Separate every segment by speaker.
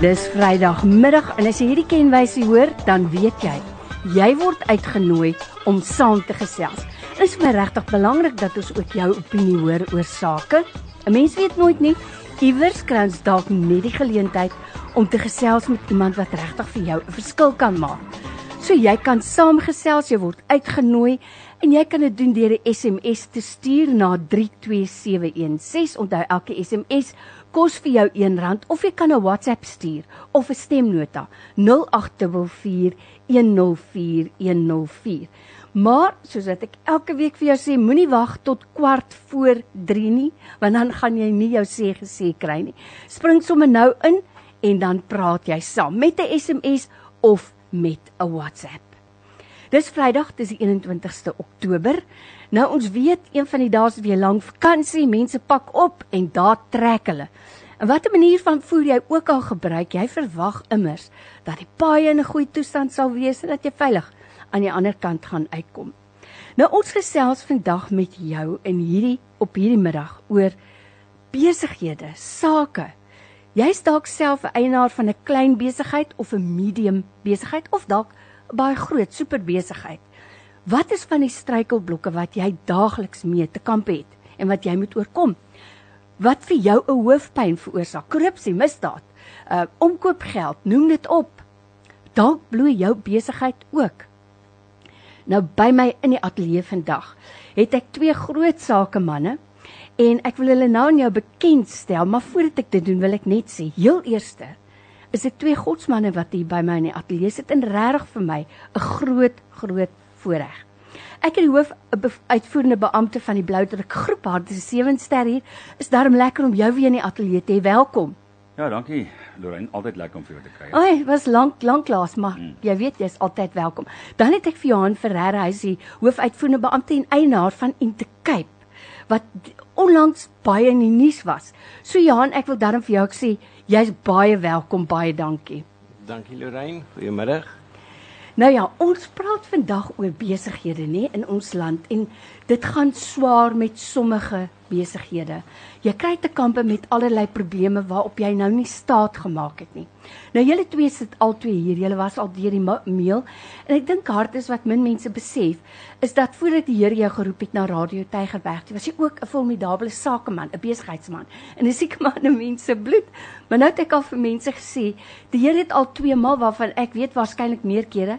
Speaker 1: Dis Vrydagmiddag en as jy hierdie kenwysie hoor, dan weet jy, jy word uitgenooi om saam te gesels. Dit is my regtig belangrik dat ons ook jou opinie hoor oor sake. 'n Mens weet nooit nie, iewers kry ons dalk net die geleentheid om te gesels met iemand wat regtig vir jou 'n verskil kan maak. So jy kan saamgesels, jy word uitgenooi en jy kan dit doen deur 'n SMS te stuur na 32716. Onthou elke SMS kos vir jou R1 of jy kan 'n WhatsApp stuur of 'n stemnota 0824104104. Maar soos wat ek elke week vir jou sê, moenie wag tot kwart voor 3 nie, want dan gaan jy nie jou sê gesê kry nie. Spring sommer nou in en dan praat jy saam met 'n SMS of met 'n WhatsApp. Dis Vrydag, dis die 21ste Oktober. Nou ons weet een van die dae is weer lang vakansie, mense pak op en daar trek hulle. En watter manier van voer jy ook al gebruik, jy verwag immers dat die paaie in 'n goeie toestand sal wees en dat jy veilig aan die ander kant gaan uitkom. Nou ons gesels vandag met jou in hierdie op hierdie middag oor besighede, sake. Jy's dalk self 'n eienaar van 'n klein besigheid of 'n medium besigheid of dalk baie groot superbesigheid. Wat is van die struikelblokke wat jy daagliks mee te kamp het en wat jy moet oorkom? Wat vir jou 'n hoofpyn veroorsaak? Korrupsie, misdaad, uh omkoopgeld, noem dit op. Dalk bloei jou besigheid ook. Nou by my in die ateljee vandag het ek twee groot sakemanne en ek wil hulle nou aan jou bekendstel, maar voordat ek dit doen wil ek net sê, heel eerste is dit twee godsmanne wat hier by my in die ateljee sit en regtig vir my 'n groot groot voorreg. Ek is die hoof uitvoerende beampte van die Bloudruk groep. Dit is 7 ster hier. Is daarom lekker om jou weer in die ateljee te hê. Welkom.
Speaker 2: Ja, dankie. Lorraine, altyd lekker om vir jou te kry.
Speaker 1: Ag, was lank lank laas, maar mm. jy weet jy's altyd welkom. Dan het ek vir Johan Ferreira, hy is die hoofuitvoerende beampte en eienaar van Intercape wat onlangs baie in die nuus was. So Johan, ek wil daarom vir jou sê, jy's baie welkom, baie dankie.
Speaker 3: Dankie Lorraine. Goeiemiddag.
Speaker 1: Nou ja, ons praat vandag oor besighede nê in ons land. En dit gaan swaar met sommige besighede. Jy kry te kampe met allerlei probleme waarop jy nou nie staat gemaak het nie. Nou julle twee sit al twee hier. Julle was al deur die meel en ek dink hard is wat min mense besef is dat voordat die Here jou geroep het na Radio Tygerberg, jy was jy ook 'n formidable sakeman, 'n besigheidsman en 'n siek man in mense bloed. Maar nou het ek al vir mense gesê, die Here het al twee maal waarvan ek weet waarskynlik meer kere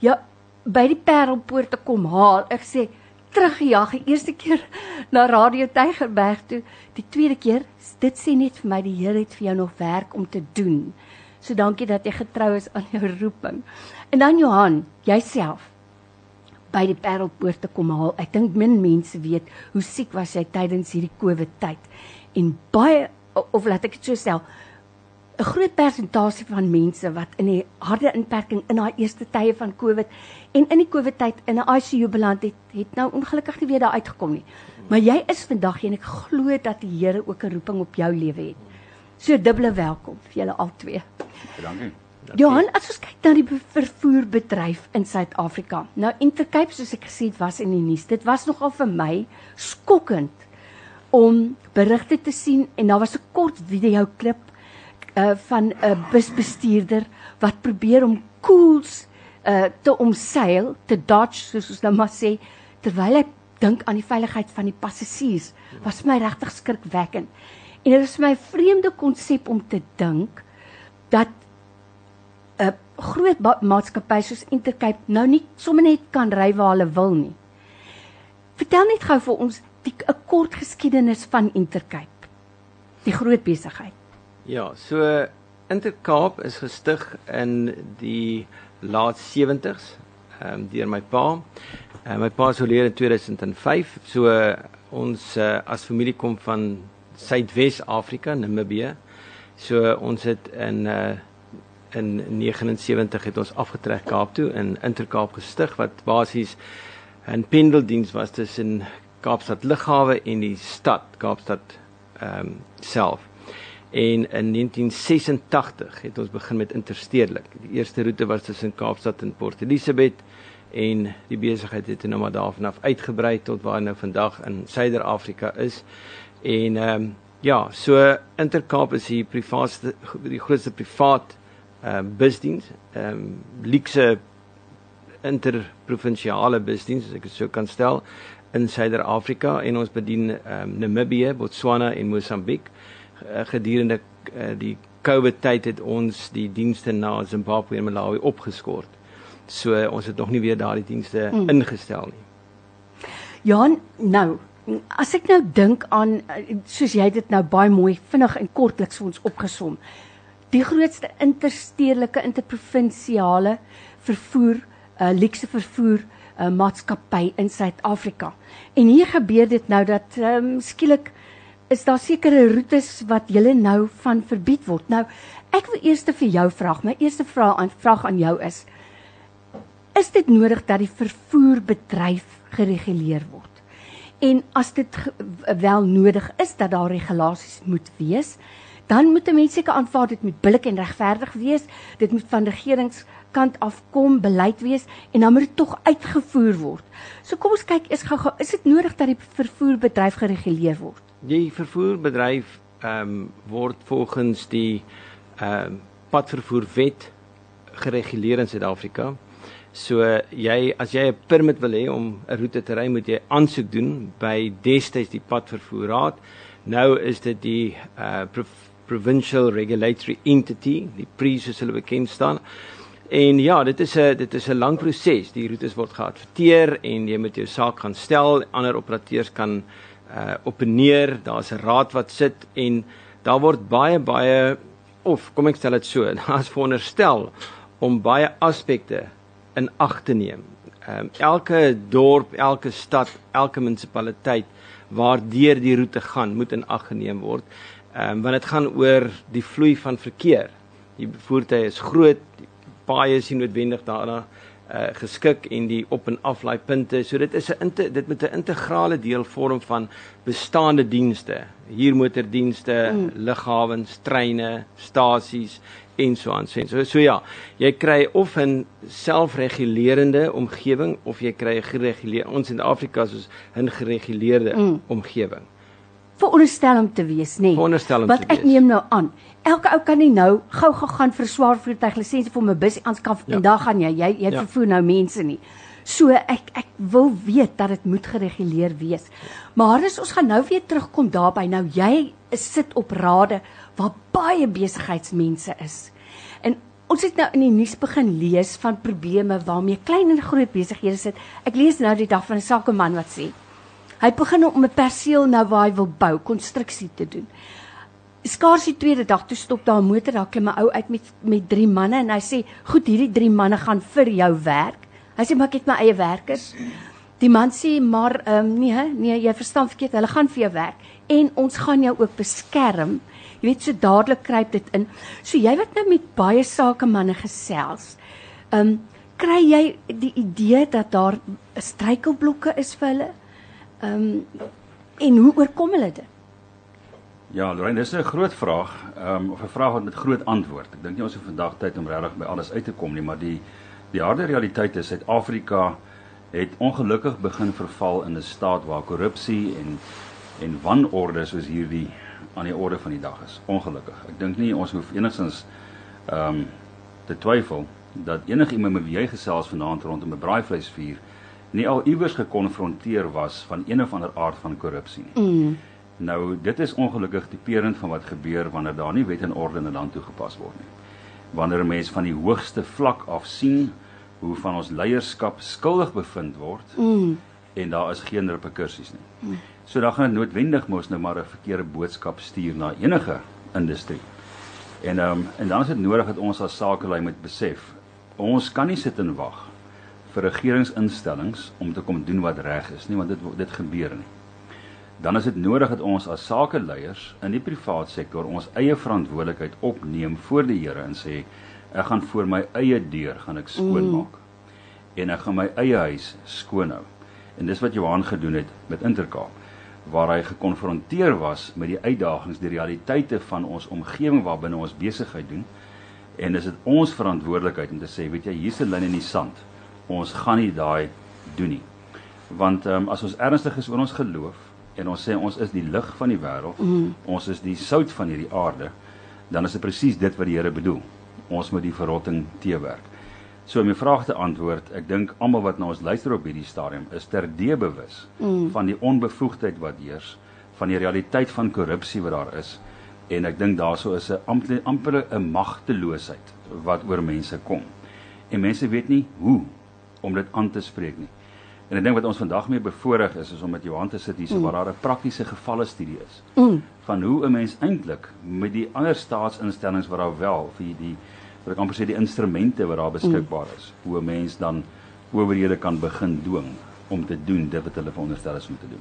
Speaker 1: ja by die Parelpoort te kom haal. Ek sê teruggejaag die eerste keer na Radio Tygerberg toe. Die tweede keer, dit sê net vir my die Here het vir jou nog werk om te doen. So dankie dat jy getrou is aan jou roeping. En dan Johan, jouself by die Parelpoort te kom haal. Ek dink min mense weet hoe siek was jy tydens hierdie COVID tyd. En baie of laat ek dit so stel, 'n groot persentasie van mense wat in die harde inperking in daai eerste tye van COVID en in die COVID tyd in 'n ICU beland het, het nou ongelukkig nie weer daar uitgekom nie. Maar jy is vandag en ek glo dat die Here ook 'n roeping op jou lewe het. So dubbele welkom vir julle albei.
Speaker 2: Dankie.
Speaker 1: Johan, as ons kyk na die vervoerbedryf in Suid-Afrika. Nou Intercape soos ek gesê het was in die nuus. Dit was nogal vir my skokkend om berigte te sien en daar was 'n kort video klip uh van 'n busbestuurder wat probeer om koels uh te omseil, te dodge soos ons nou maar sê, terwyl hy dink aan die veiligheid van die passasiers. Was my regtig skrikwekkend. En dit is my vreemde konsep om te dink dat 'n groot maatskappy soos Intercape nou nie sommer net kan ry waar hulle wil nie. Vertel net gou vir ons 'n kort geskiedenis van Intercape. Die groot besigheid.
Speaker 3: Ja, so Intercape is gestig in die laat 70s ehm um, deur my pa. Uh, my pa is oorlede in 2005. So uh, ons uh, as familie kom van Suidwes-Afrika, Namibië. So uh, ons het in uh, in 79 het ons afgetrek Kaap toe in Intercape gestig wat basies 'n pendeldiens was tussen Kaapstad Lughawe en die stad Kaapstad ehm um, self. En in 1986 het ons begin met interstedelik. Die eerste roete was tussen Kaapstad en Port Elizabeth en die besigheid het nou maar daarvan af uitgebrei tot waar nou vandag in Suider-Afrika is. En ehm um, Ja, so Intercape is die privaatste die grootste privaat ehm uh, busdiens, ehm um, luxe interprovinsiale busdiens as ek dit so kan stel in Suider-Afrika en ons bedien ehm um, Namibië, Botswana en Mosambiek uh, gedurende uh, die COVID tyd het ons die dienste na Zimbabwe en Malawi opgeskort. So uh, ons het nog nie weer daardie dienste mm. ingestel nie.
Speaker 1: Ja, nou as ek nou dink aan soos jy dit nou baie mooi vinnig en kortliks vir ons opgesom. Die grootste interstedelike interprovinsiale vervoer uh luxe vervoer uh, maatskappy in Suid-Afrika. En hier gebeur dit nou dat um, skielik is daar sekere roetes wat julle nou van verbied word. Nou ek wil eers vir jou vra, my eerste vraag aan vraag aan jou is is dit nodig dat die vervoerbedryf gereguleer word? En as dit wel nodig is dat daar regulasies moet wees, dan moet mense seker aanvaar dit moet billik en regverdig wees. Dit moet van regeringskant af kom beleid wees en dan moet dit tog uitgevoer word. So kom ons kyk is gou-gou is dit nodig dat die vervoerbedryf gereguleer word?
Speaker 3: Die vervoerbedryf ehm um, word volgens die ehm um, padvervoerwet gereguleer in Suid-Afrika. So jy as jy 'n permit wil hê om 'n roete te ry, moet jy aansoek doen by destyds die padvervoerraad. Nou is dit die uh provincial regulatory entity, die PRI soos hulle bekend staan. En ja, dit is 'n dit is 'n lang proses. Die roetes word geadverteer en jy moet jou saak gaan stel. Ander operateurs kan uh openeer. Daar's 'n raad wat sit en daar word baie baie of kom ek stel dit so, daar's veronderstel om baie aspekte in ag te neem. Ehm um, elke dorp, elke stad, elke munisipaliteit waar deur die roete gaan, moet in ag geneem word. Ehm um, want dit gaan oor die vloei van verkeer. Die voertuie is groot, die paaie is nie noodwendig daarna uh geskik en die op en aflaai punte. So dit is 'n dit moet 'n integrale deel vorm van bestaande dienste. Hier motordienste, mm. lughawens, treine, stasies en so aan sien. So so ja, jy kry of 'n selfregulerende omgewing of jy kry 'n gereguleerde ons in Afrika soos 'n gereguleerde mm. omgewing.
Speaker 1: Veronderstel om te wees, nê. Nee.
Speaker 3: Veronderstel om te
Speaker 1: wees. Wat ek neem nou aan. Elke ou kan nie nou gou gegaan vir swaar voertuig lisensie vir 'n bus aanskaf ja. en dan gaan jy jy jy ja. vervoer nou mense nie. So ek ek wil weet dat dit moet gereguleer wees. Maar as ons gaan nou weer terugkom daarby nou jy sit op rade waar baie besigheidsmense is. En ons het nou in die nuus begin lees van probleme waarmee klein en groot besighede sit. Ek lees nou die dag van 'n sakeman wat sê hy begin om 'n perseel nou waar hy wil bou, konstruksie te doen. Skaars die tweede dag toe stop daar 'n motor, daar klim 'n ou uit met met drie manne en hy sê, "Goed, hierdie drie manne gaan vir jou werk." Hy sê, "Maar ek het my eie werkers." Die man sê, "Maar ehm um, nee, nee, jy verstaan verkeerd. Hulle gaan vir jou werk en ons gaan jou ook beskerm." Jy weet so dadelik kruip dit in. So jy wat nou met baie sakemanne gesels. Ehm um, kry jy die idee dat daar struikelblokke is vir hulle? Ehm um, en hoe oorkom hulle dit?
Speaker 2: Ja, Lorraine, dis 'n groot vraag, ehm um, of 'n vraag wat met groot antwoord. Ek dink nie ons het vandag tyd om regtig by alles uit te kom nie, maar die die harde realiteit is Suid-Afrika het ongelukkig begin verval in 'n staat waar korrupsie en en wanorde soos hierdie aan die orde van die dag is. Ongelukkig. Ek dink nie ons hoef enigstens ehm um, te twyfel dat enigiemand met wie jy gesels vanaand rondom 'n braaivleisvuur nie al iewers gekonfronteer was van een of ander aard van korrupsie nie. Mm. Nou dit is ongelukkig die perend van wat gebeur wanneer daar nie wet en orde in 'n land toegepas word nie. Wanneer 'n mens van die hoogste vlak af sien hoe van ons leierskap skuldig bevind word mm. en daar is geen reperkusies nie. Mm. So dan gaan dit noodwendig mos nou maar 'n verkeerde boodskap stuur na enige industrie. En ehm um, en dan is dit nodig dat ons as sakelei moet besef, ons kan nie sit en wag vir regeringsinstellings om te kom doen wat reg is nie, want dit dit gebeur nie. Dan is dit nodig dat ons as sakeleiers in die privaat sektor ons eie verantwoordelikheid opneem voor die Here en sê ek gaan voor my eie deur gaan ek skoonmaak. Mm. En ek gaan my eie huis skoon hou. En dis wat Johan gedoen het met Intercape waar hy gekonfronteer was met die uitdagings, die realiteite van ons omgewing waarbinne ons besigheid doen. En dis dit ons verantwoordelikheid om te sê, weet jy, hier's 'n lyn in die sand. Ons gaan nie daai doen nie. Want ehm um, as ons ernstig is oor ons geloof en ons sê ons is die lig van die wêreld, mm. ons is die sout van hierdie aarde, dan is dit presies dit wat die Here bedoel. Ons moet die verrotting teewerk. So om jou vraag te antwoord, ek dink almal wat na ons luister op hierdie stadium is terdee bewus mm. van die onbevoegdheid wat heers, van die realiteit van korrupsie wat daar is en ek dink daaroor is 'n amper amper 'n magteloosheid wat oor mense kom. En mense weet nie hoe om dit aan te spreek nie. En ek dink wat ons vandag mee bevoorreg is is om met Johan te sit hier so mm. waar daar 'n praktiese gevalle studie is. Mm. Van hoe 'n mens eintlik met die ander staatsinstellings wat daar wel vir die wat ek amper sê die instrumente wat daar beskikbaar is, mm. hoe 'n mens dan owerhede kan begin dwing om te doen dit wat hulle veronderstel is om te doen.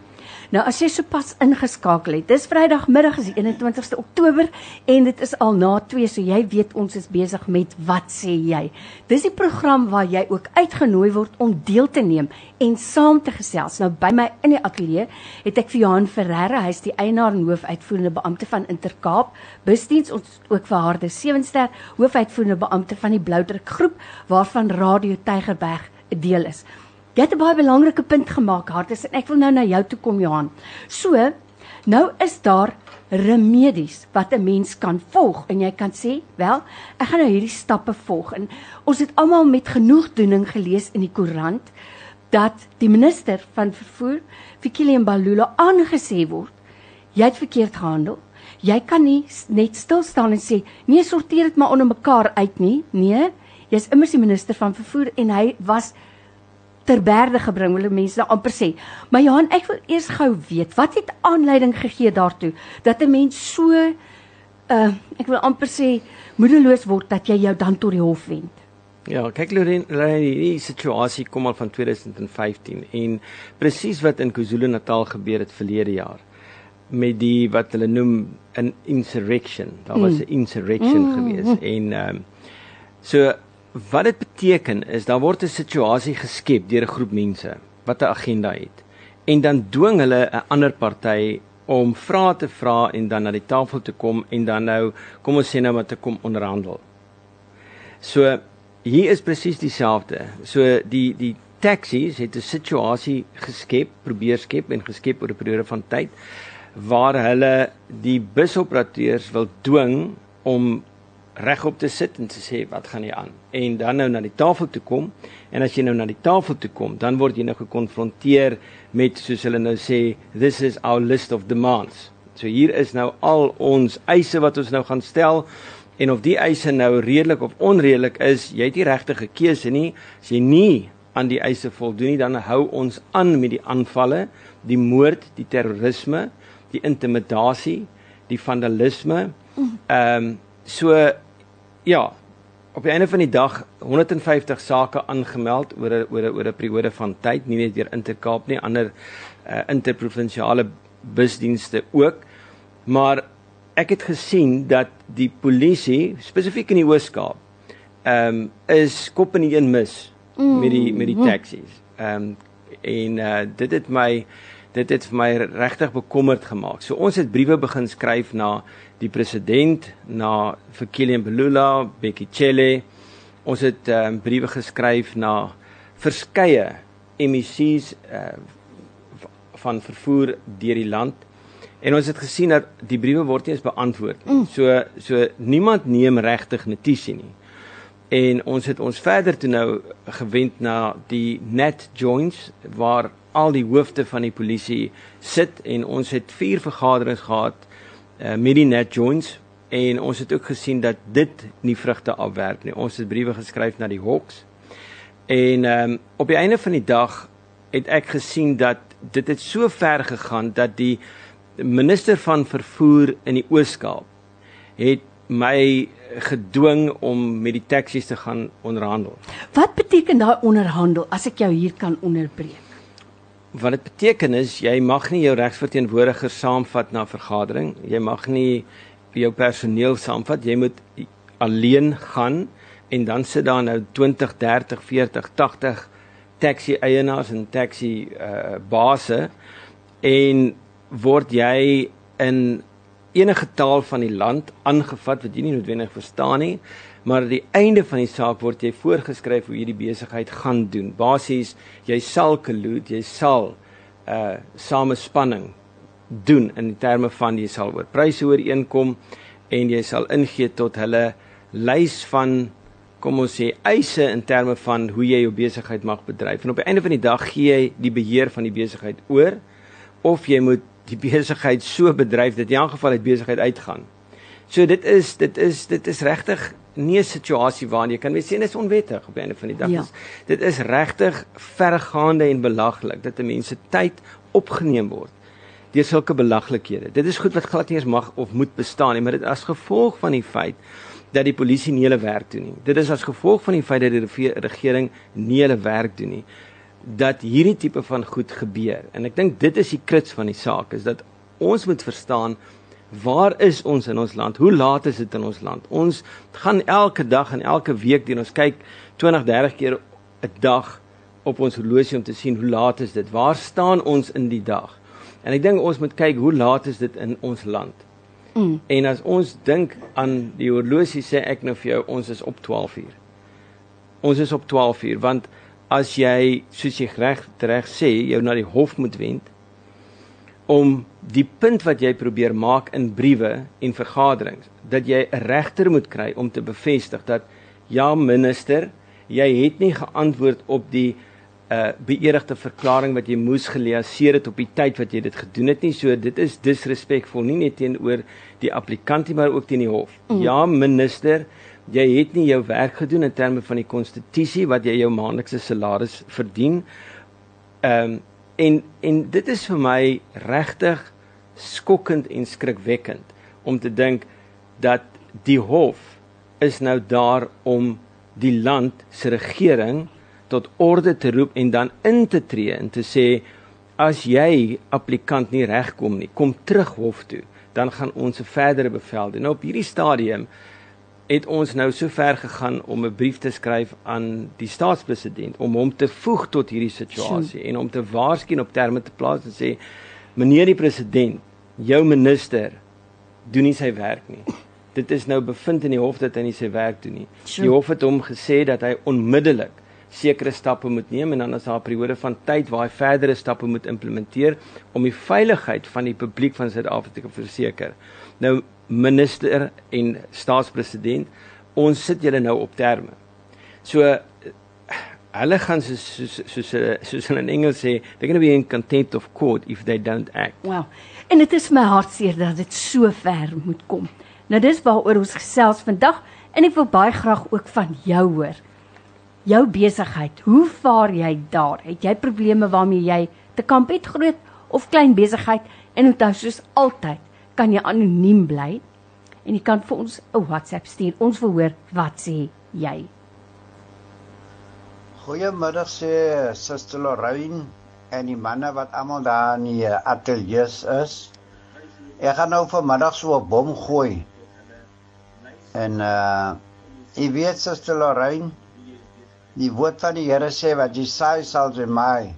Speaker 1: Nou as jy sopas ingeskakel het, dis Vrydagmiddag is die 21ste Oktober en dit is al na 2, so jy weet ons is besig met wat sê jy. Dis die program waar jy ook uitgenooi word om deel te neem en saam te gesels. Nou by my in die ateljee het ek vir Johan Ferreira, hy's die eienaar en hoofuitvoerende beampte van Intercape Busdiens, ons ook vir Harde Sewenster, hoofuitvoerende beampte van die Bloudruk groep waarvan Radio Tygerberg 'n deel is. Jy het 'n baie belangrike punt gemaak, Hartus, en ek wil nou na jou toe kom, Johan. So, nou is daar remedies wat 'n mens kan volg en jy kan sê, "Wel, ek gaan nou hierdie stappe volg." En ons het almal met genoegdoening gelees in die koerant dat die minister van vervoer, Fikile Mbalula, aangesê word, "Jy het verkeerd gehandel." Jy kan nie net stil staan en sê, "Nee, sorteer dit maar onder mekaar uit nie." Nee, jy's immers die minister van vervoer en hy was ter berde gebring, wil mense amper sê. Maar Johan, ek wil eers gou weet, wat het aanleiding gegee daartoe dat 'n mens so uh ek wil amper sê moedeloos word dat jy jou dan tot die hof wend?
Speaker 3: Ja, kyk Lorraine, die situasie kom al van 2015 en presies wat in KwaZulu-Natal gebeur het verlede jaar met die wat hulle noem 'n insurrection. Daar was 'n mm. insurrection mm. gewees en ehm um, so wat dit beteken is daar word 'n situasie geskep deur 'n groep mense wat 'n agenda het en dan dwing hulle 'n ander party om vrae te vra en dan na die tafel te kom en dan nou kom ons sê nou wat te kom onderhandel. So hier is presies dieselfde. So die die taxi's het 'n situasie geskep, probeer skep en geskep oor 'n periode van tyd waar hulle die busoperateurs wil dwing om regop te sit en te sê wat gaan hier aan? En dan nou na die tafel toe kom en as jy nou na die tafel toe kom dan word jy nou gekonfronteer met soos hulle nou sê this is our list of demands. So hier is nou al ons eise wat ons nou gaan stel en of die eise nou redelik of onredelik is jy het nie regte keuse nie. As jy nie aan die eise voldoen nie dan hou ons aan met die aanvalle die moord die terrorisme die intimidasie die vandalisme. Ehm um, so ja, op die einde van die dag 150 sake aangemeld oor 'n oor 'n oor 'n periode van tyd, nie net deur Intercape nie, ander uh, interprovinsiale busdienste ook. Maar ek het gesien dat die polisie spesifiek in die Oos-Kaap ehm um, is kop in een mis mm. met die met die taxi's. Ehm um, en uh, dit het my dit het vir my regtig bekommerd gemaak. So ons het briewe begin skryf na die president, na Fikile Mbalula, Bekkie Cele. Ons het um, briewe geskryf na verskeie MEC's uh, van vervoer deur die land. En ons het gesien dat die briewe word nie eens beantwoord nie. Mm. So so niemand neem regtig notisie nie. En ons het ons verder toe nou gewend na die net joints waar al die hoofde van die polisie sit en ons het vier vergaderings gehad uh, met die net joints en ons het ook gesien dat dit nie vrugte afwerp nie. Ons het briewe geskryf na die Hawks. En ehm um, op die einde van die dag het ek gesien dat dit het so ver gegaan dat die minister van vervoer in die Oos-Kaap het my gedwing om met die taksies te gaan onderhandel.
Speaker 1: Wat beteken daai onderhandel as ek jou hier kan onderbreek?
Speaker 3: Wat dit beteken is jy mag nie jou regsverteenwoordiger saamvat na vergadering. Jy mag nie jou personeel saamvat. Jy moet alleen gaan en dan sit daar nou 20, 30, 40, 80 taxi eienaars en taxi uh base en word jy in enige taal van die land aangevat wat jy nie noodwendig verstaan nie maar aan die einde van die saak word jy voorgeskryf hoe jy die besigheid gaan doen. Basies, jy sal kollude, jy sal uh samespanning doen in terme van jy sal oor pryse ooreenkom en jy sal ingee tot hulle lys van kom ons sê eise in terme van hoe jy jou besigheid mag bedryf en op die einde van die dag gee jy die beheer van die besigheid oor of jy moet die besigheid so bedryf dat in elk geval uit besigheid uitgaan. So dit is dit is dit is regtig nie 'n situasie waarin jy kan wees sien is onwettig op die einde van die dag. Ja. Dit is regtig vergaande en belaglik dat mense tyd opgeneem word deur sulke belaglikhede. Dit is goed wat glad nie eens mag of moet bestaan nie, maar dit as gevolg van die feit dat die polisie nie hulle werk doen nie. Dit is as gevolg van die feit dat die regering nie hulle werk doen nie dat hierdie tipe van goed gebeur. En ek dink dit is die kruts van die saak is dat ons moet verstaan waar is ons in ons land? Hoe laat is dit in ons land? Ons gaan elke dag en elke week deur ons kyk 20, 30 keer 'n dag op ons horlosie om te sien hoe laat is dit? Waar staan ons in die dag? En ek dink ons moet kyk hoe laat is dit in ons land? Mm. En as ons dink aan die horlosie sê ek nou vir jou ons is op 12 uur. Ons is op 12 uur want as jy soos jy reg reg sê jou na die hof moet wend om die punt wat jy probeer maak in briewe en vergaderings dat jy 'n regter moet kry om te bevestig dat ja minister jy het nie geantwoord op die uh, beëdigde verklaring wat jy moes geleaseer het op die tyd wat jy dit gedoen het nie. So dit is disrespekvol nie net teenoor die applikant nie, maar ook teen die hof. Mm. Ja, minister, jy het nie jou werk gedoen in terme van die konstitusie wat jy jou maandelikse salaris verdien. Ehm um, en en dit is vir my regtig skokkend en skrikwekkend om te dink dat die hof is nou daar om die land se regering tot orde te roep en dan in te tree en te sê as jy applikant nie regkom nie, kom terug hof toe, dan gaan ons 'n verdere bevel doen. Nou op hierdie stadium het ons nou so ver gegaan om 'n brief te skryf aan die staatspresident om hom te voeg tot hierdie situasie en om te waarsku op terme te plaas en sê meneer die president, jou minister doen nie sy werk nie. Dit is nou bevind in die hof dat hy nie sy werk doen nie. Die hof het hom gesê dat hy onmiddellik sekere stappe moet neem en dan is daar 'n periode van tyd waar hy verdere stappe moet implementeer om die veiligheid van die publiek van Suid-Afrika te verseker. Nou minister en staatspresident, ons sit julle nou op terme. So hulle gaan so so so soos in Engels sê, they're going to be in contempt of court if they don't act.
Speaker 1: Wow. En dit is my hartseer dat dit so ver moet kom. Nou dis waaroor ons gesels vandag en ek wil baie graag ook van jou hoor jou besigheid. Hoe vaar jy daar? Het jy probleme waarmee jy te kamp het groot of klein besigheid? En onthou soos altyd, kan jy anoniem bly en jy kan vir ons 'n WhatsApp stuur. Ons wil hoor wat sê jy.
Speaker 4: Goeiemiddag sê Suster Lorraine en die manne wat almal daar in die ateljee is. Ek gaan nou vanmiddag so 'n bom gooi. En uh jy weet Suster Lorraine Die woord van die Here sê wat jy saai sal jy maai.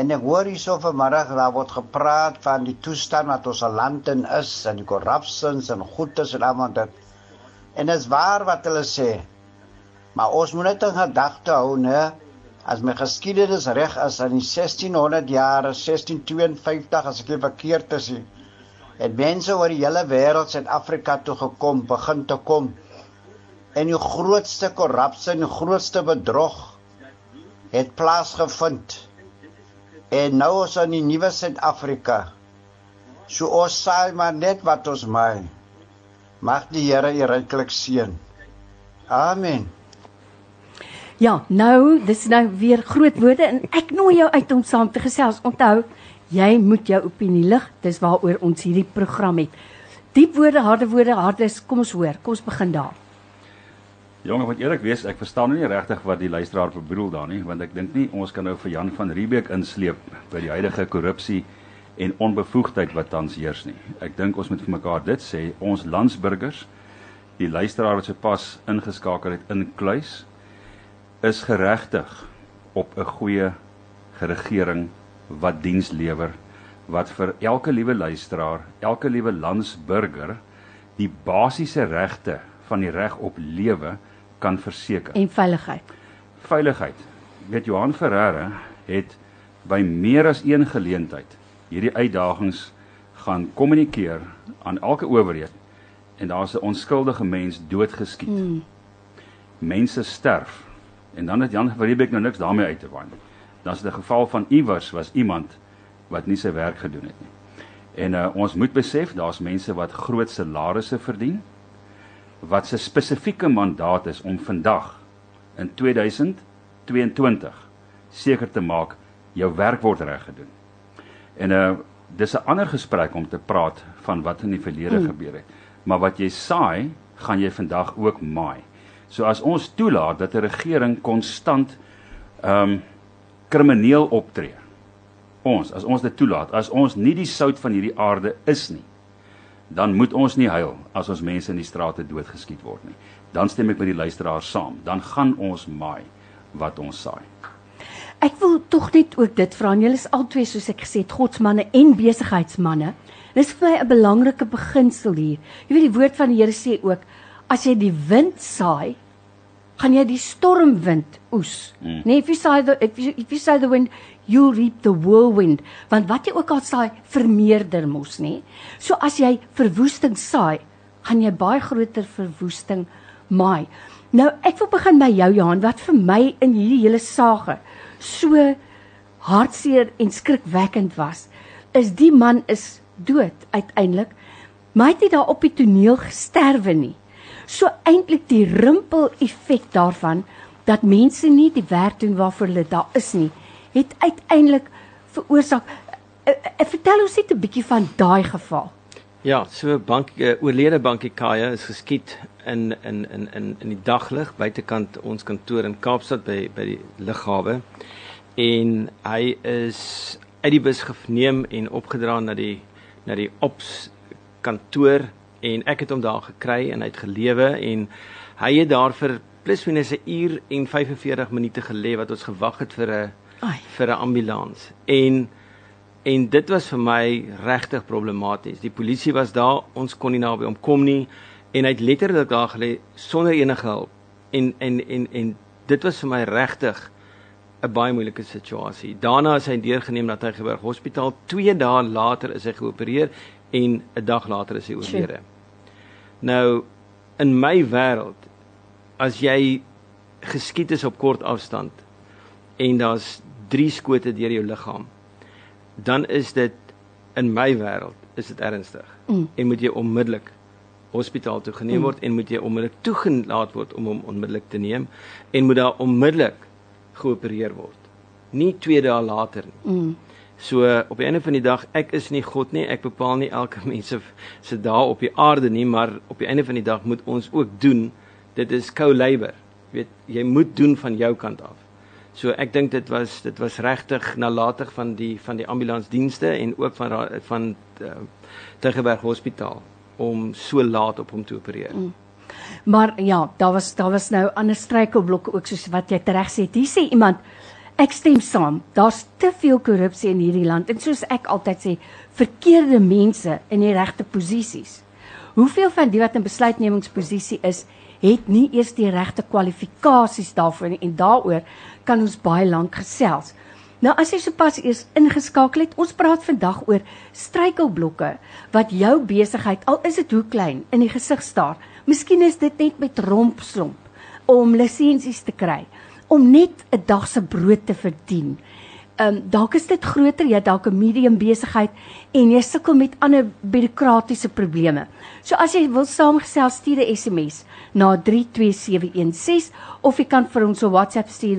Speaker 4: En ek hoor hierso vanmiddag daar word gepraat van die toestand wat ons land in is en die korrupsies en goedes en almal dit. En dit is waar wat hulle sê. Maar ons moet net in gedagte hou, né? As my geskiedenis reg is aan die 1600 jare, 1652 as ek nie verkeerd is nie, het mense oor die hele wêreld Suid-Afrika toe gekom, begin te kom en die grootste korrupsie en die grootste bedrog het plaasgevind. En nou ons in die nuwe Suid-Afrika. So ons saai maar net wat ons maai. Mag die Here u ryklik seën. Amen.
Speaker 1: Ja, nou, dis nou weer groot woorde en ek nooi jou uit om saam te gesels. Onthou, jy moet jou opinie lig. Dis waaroor ons hierdie program het. Diep woorde, harde woorde, hardes, kom ons hoor. Kom ons begin daar.
Speaker 2: Jonge, wat eerlik wees, ek verstaan nou nie regtig wat die luisteraar bedoel daar nie, want ek dink nie ons kan nou vir Jan van Riebeeck insleep by die huidige korrupsie en onbevoegdheid wat tans heers nie. Ek dink ons moet vir mekaar dit sê, ons landsburgers, die luisteraar wat se pas ingeskakel het in kluis, is geregtig op 'n goeie regering wat diens lewer wat vir elke liewe luisteraar, elke liewe landsburger die basiese regte van die reg op lewe kan verseker.
Speaker 1: En veiligheid.
Speaker 2: Veiligheid. Weet Johan Ferreira het by meer as een geleentheid hierdie uitdagings gaan kommunikeer aan elke owerheid en daar's 'n onskuldige mens doodgeskiet. Mm. Mense sterf. En dan het Jan van Riebeeck nou niks daarmee uit te waai nie. Dan is dit 'n geval van iewers was iemand wat nie sy werk gedoen het nie. En uh, ons moet besef daar's mense wat groot salarisse verdien wat se spesifieke mandaat is om vandag in 2022 seker te maak jou werk word reg gedoen. En uh dis 'n ander gesprek om te praat van wat in die verlede mm. gebeur het. Maar wat jy saai, gaan jy vandag ook maai. So as ons toelaat dat 'n regering konstant ehm um, krimineel optree. Ons, as ons dit toelaat, as ons nie die sout van hierdie aarde is nie, dan moet ons nie huil as ons mense in die strate doodgeskiet word nie. Dan stem ek met die luisteraars saam. Dan gaan ons maai wat ons saai.
Speaker 1: Ek wil tog net ook dit vra. Julle is albei soos ek gesê het, godsmanne en besigheidsmanne. Dis vir my 'n belangrike beginsel hier. Jy weet die woord van die Here sê ook as jy die wind saai, gaan jy die stormwind oes. Mm. Nee, if you saai the if you, if you saai the wind, you reap the whirlwind. Want wat jy ook al saai, vermeerder mos, nê? So as jy verwoesting saai, gaan jy baie groter verwoesting maai. Nou ek wil begin by jou Johan, wat vir my in hierdie hele saga so hartseer en skrikwekkend was, is die man is dood uiteindelik. Maar hy het nie daar op die toneel gesterwe nie. So eintlik die rimpel effek daarvan dat mense nie die werk doen waarvoor hulle daar is nie, het uiteindelik veroorsaak. Uh, uh, vertel ons net 'n bietjie van daai geval.
Speaker 3: Ja, so bank uh, oorlede bankie Kaya is geskiet in in in in in die daglig buitekant ons kantoor in Kaapstad by by die lughawe en hy is uit die bus geneem en opgedra na die na die ops kantoor en ek het hom daar gekry en hy het gelewe en hy het daar vir plus minus 'n uur en 45 minute gelê wat ons gewag het vir 'n vir 'n ambulans en En dit was vir my regtig problematies. Die polisie was daar, ons kon nie naby hom kom nie en hy het letterlik daar gelê sonder enige hulp. En en en en dit was vir my regtig 'n baie moeilike situasie. Daarna is hy deurgeneem na Tygerberg Hospitaal. 2 dae later is hy geopereer en 'n dag later is hy oorlede. Nou in my wêreld as jy geskiet is op kort afstand en daar's 3 skote deur jou liggaam dan is dit in my wêreld is dit ernstig. Mm. En moet jy onmiddellik hospitaal toe geneem mm. word en moet jy onmiddellik toegelaat word om hom onmiddellik te neem en moet daar onmiddellik geopereer word. Nie 2 dae later nie. Mm. So op die einde van die dag, ek is nie God nie, ek bepaal nie elke mens se dae op die aarde nie, maar op die einde van die dag moet ons ook doen. Dit is co-labor. Jy weet, jy moet doen van jou kant af. So ek dink dit was dit was regtig nalatig van die van die ambulansdienste en ook van van uh, Tygerberg Hospitaal om so laat op hom te opereer. Mm.
Speaker 1: Maar ja, daar was daar was nou ander struikelblokke ook soos wat jy reg sê. Hier sê iemand ek stem saam. Daar's te veel korrupsie in hierdie land en soos ek altyd sê, verkeerde mense in die regte posisies. Hoeveel van die wat in besluitnemingsposisie is, het nie eers die regte kwalifikasies daarvoor nie en daaroor kan ons baie lank gesels. Nou as jy sopas eers ingeskakel het, ons praat vandag oor struikelblokke wat jou besigheid al is dit hoe klein in die gesig staar. Miskien is dit net met rompslomp om lisensies te kry, om net 'n dag se brood te verdien. Ehm um, dalk is dit groter, jy dalk 'n medium besigheid en jy sukkel met ander bureaukratiese probleme. So as jy wil saamgesels, stuur 'n SMS na 32716 of jy kan vir ons 'n WhatsApp stuur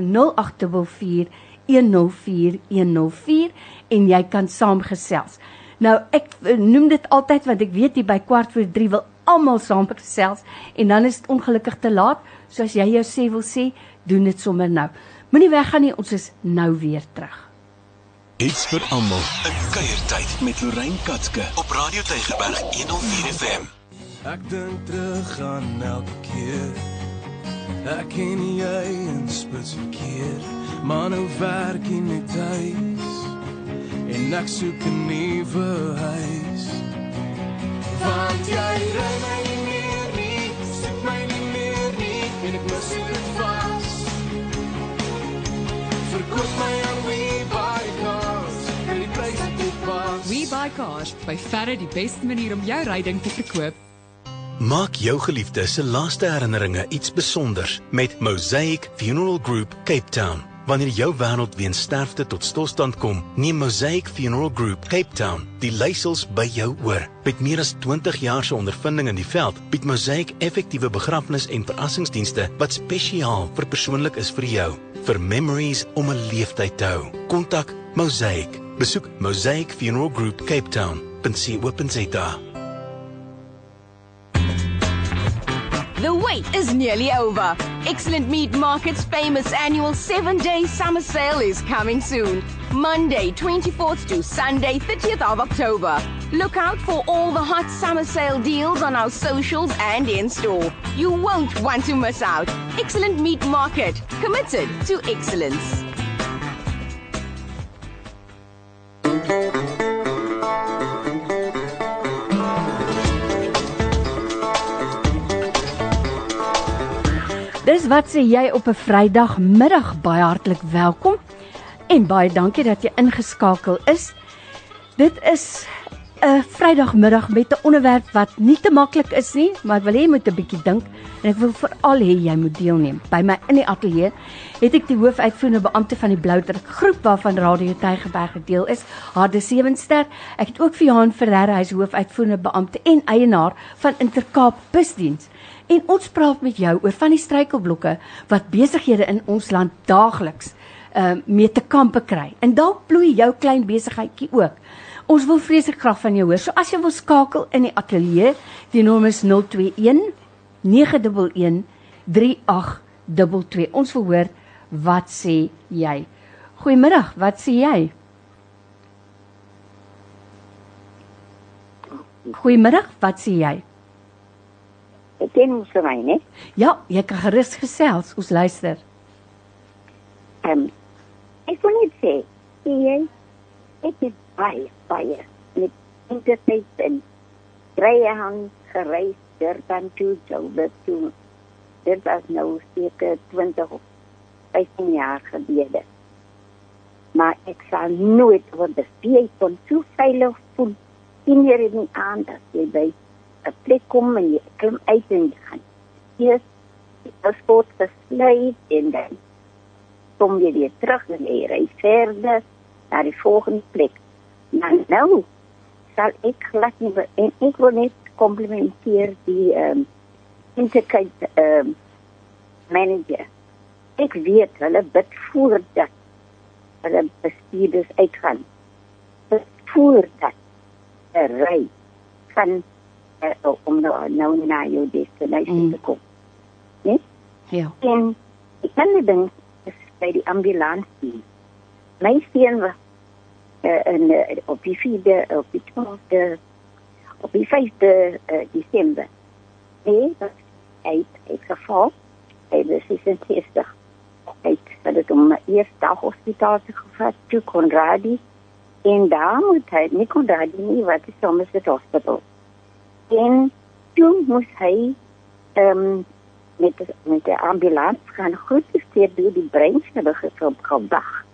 Speaker 1: 0824104104 en jy kan saamgesels. Nou ek eh, noem dit altyd want ek weet jy by kwart voor 3 wil almal saamgesels en dan is dit ongelukkig te laat. So as jy jou sê wil sê, doen dit sommer nou. Moenie weggaan nie, ons is nou weer terug.
Speaker 5: Iets vir almal. 'n Kuiertyd met Lorraine Katske op Radio Tygerberg 104 FM.
Speaker 6: Ek dink terug aan elke keer. Ek ken jy in spits verkeer, maar nou werk jy net huis. En ek soek 'n nuwe huis. Want jy ry my nie meer nie, soek my nie meer nie, en ek mis dit vas. Verkoop my
Speaker 7: Cars by verre die beste manier om jou ryding te verkoop.
Speaker 5: Maak jou geliefde se laaste herinneringe iets spesiaals met Mosaic Funeral Group Cape Town. Wanneer jou wêreld weens sterfte tot stilstand kom, neem Mosaic Funeral Group Cape Town die leiersels by jou oor. Met meer as 20 jaar se ondervinding in die veld, bied Mosaic effektiewe begrafnis- en verrassingsdienste wat spesiaal vir persoonlik is vir jou. Vir memories om 'n leeftyd te hou. Kontak Mosaic. Besoek Mosaic Funeral Group Cape Town. .co.za.
Speaker 8: The wait is nearly over. Excellent Meat Market's famous annual seven day summer sale is coming soon. Monday, 24th to Sunday, 30th of October. Look out for all the hot summer sale deals on our socials and in store. You won't want to miss out. Excellent Meat Market, committed to excellence.
Speaker 1: Dis wat sê jy op 'n Vrydagmiddag baie hartlik welkom en baie dankie dat jy ingeskakel is. Dit is 'n Vrydagmiddag met 'n onderwerp wat nie te maklik is nie, maar ek wil hê jy moet 'n bietjie dink en ek wil veral hê jy moet deelneem. By my in die ateljee het ek die hoofuitvoerende beampte van die Bloudruk groep waarvan Radio Tygerberg deel is, Harde Sewenster. Ek het ook vir Johan Ferreira, hy's hoofuitvoerende beampte en eienaar van Intercape Busdiens. En ons praat met jou oor van die struikelblokke wat besighede in ons land daagliks uh, mee te kampe kry. En dalk bloei jou klein besigheidjie ook. Ons wil vreeslik graag van jou hoor. So as jy wil skakel in die ateljee, die nommer is 021 911 3822. Ons wil hoor wat sê jy? Goeiemiddag, wat sê jy? Goeiemiddag, wat sê jy?
Speaker 9: Ek ken mos vir my, né?
Speaker 1: Ja, jy kan gerus gesels. Ons luister.
Speaker 9: Ehm um, ek wil net sê, jy, ek het baie baie met internet en Greyhound gereis Durban toe, Joburg toe. Dit was nou seker 20 of 15 jaar gelede. Maar ek sal nooit word bespied van so veilig voel in hierdie aand dat jy by 'n plek kom en jy klim uit en jy gaan. Eers die sport gesluit en dan kom jy weer terug en jy ry verder na die volgende plek. Maar nou sal ek glad nie en ek wil net komplimenteer die ehm um, Intercape ehm um, manager. Ek weet hulle bid voordat hulle bestuurders uitgaan. Bid voordat 'n ry van uh, om nou, nou na jou destinasie
Speaker 1: Mm.
Speaker 9: te kom. Nee?
Speaker 1: Ja.
Speaker 9: En kan nie dink is by die ambulansie. My seun was in uh, op die 4de op die 12de op die 5de uh, Desember. Nee, dat hy het geval. Hy was 66. Hy het dit om eerste dag hospitaal te gevat toe Conradi en daar moet hy nie Conradi nie wat is Somerset Hospital. En toen moest hij um, met, met de ambulance gaan goed gesteerd door die breintje hebben ge- gewacht.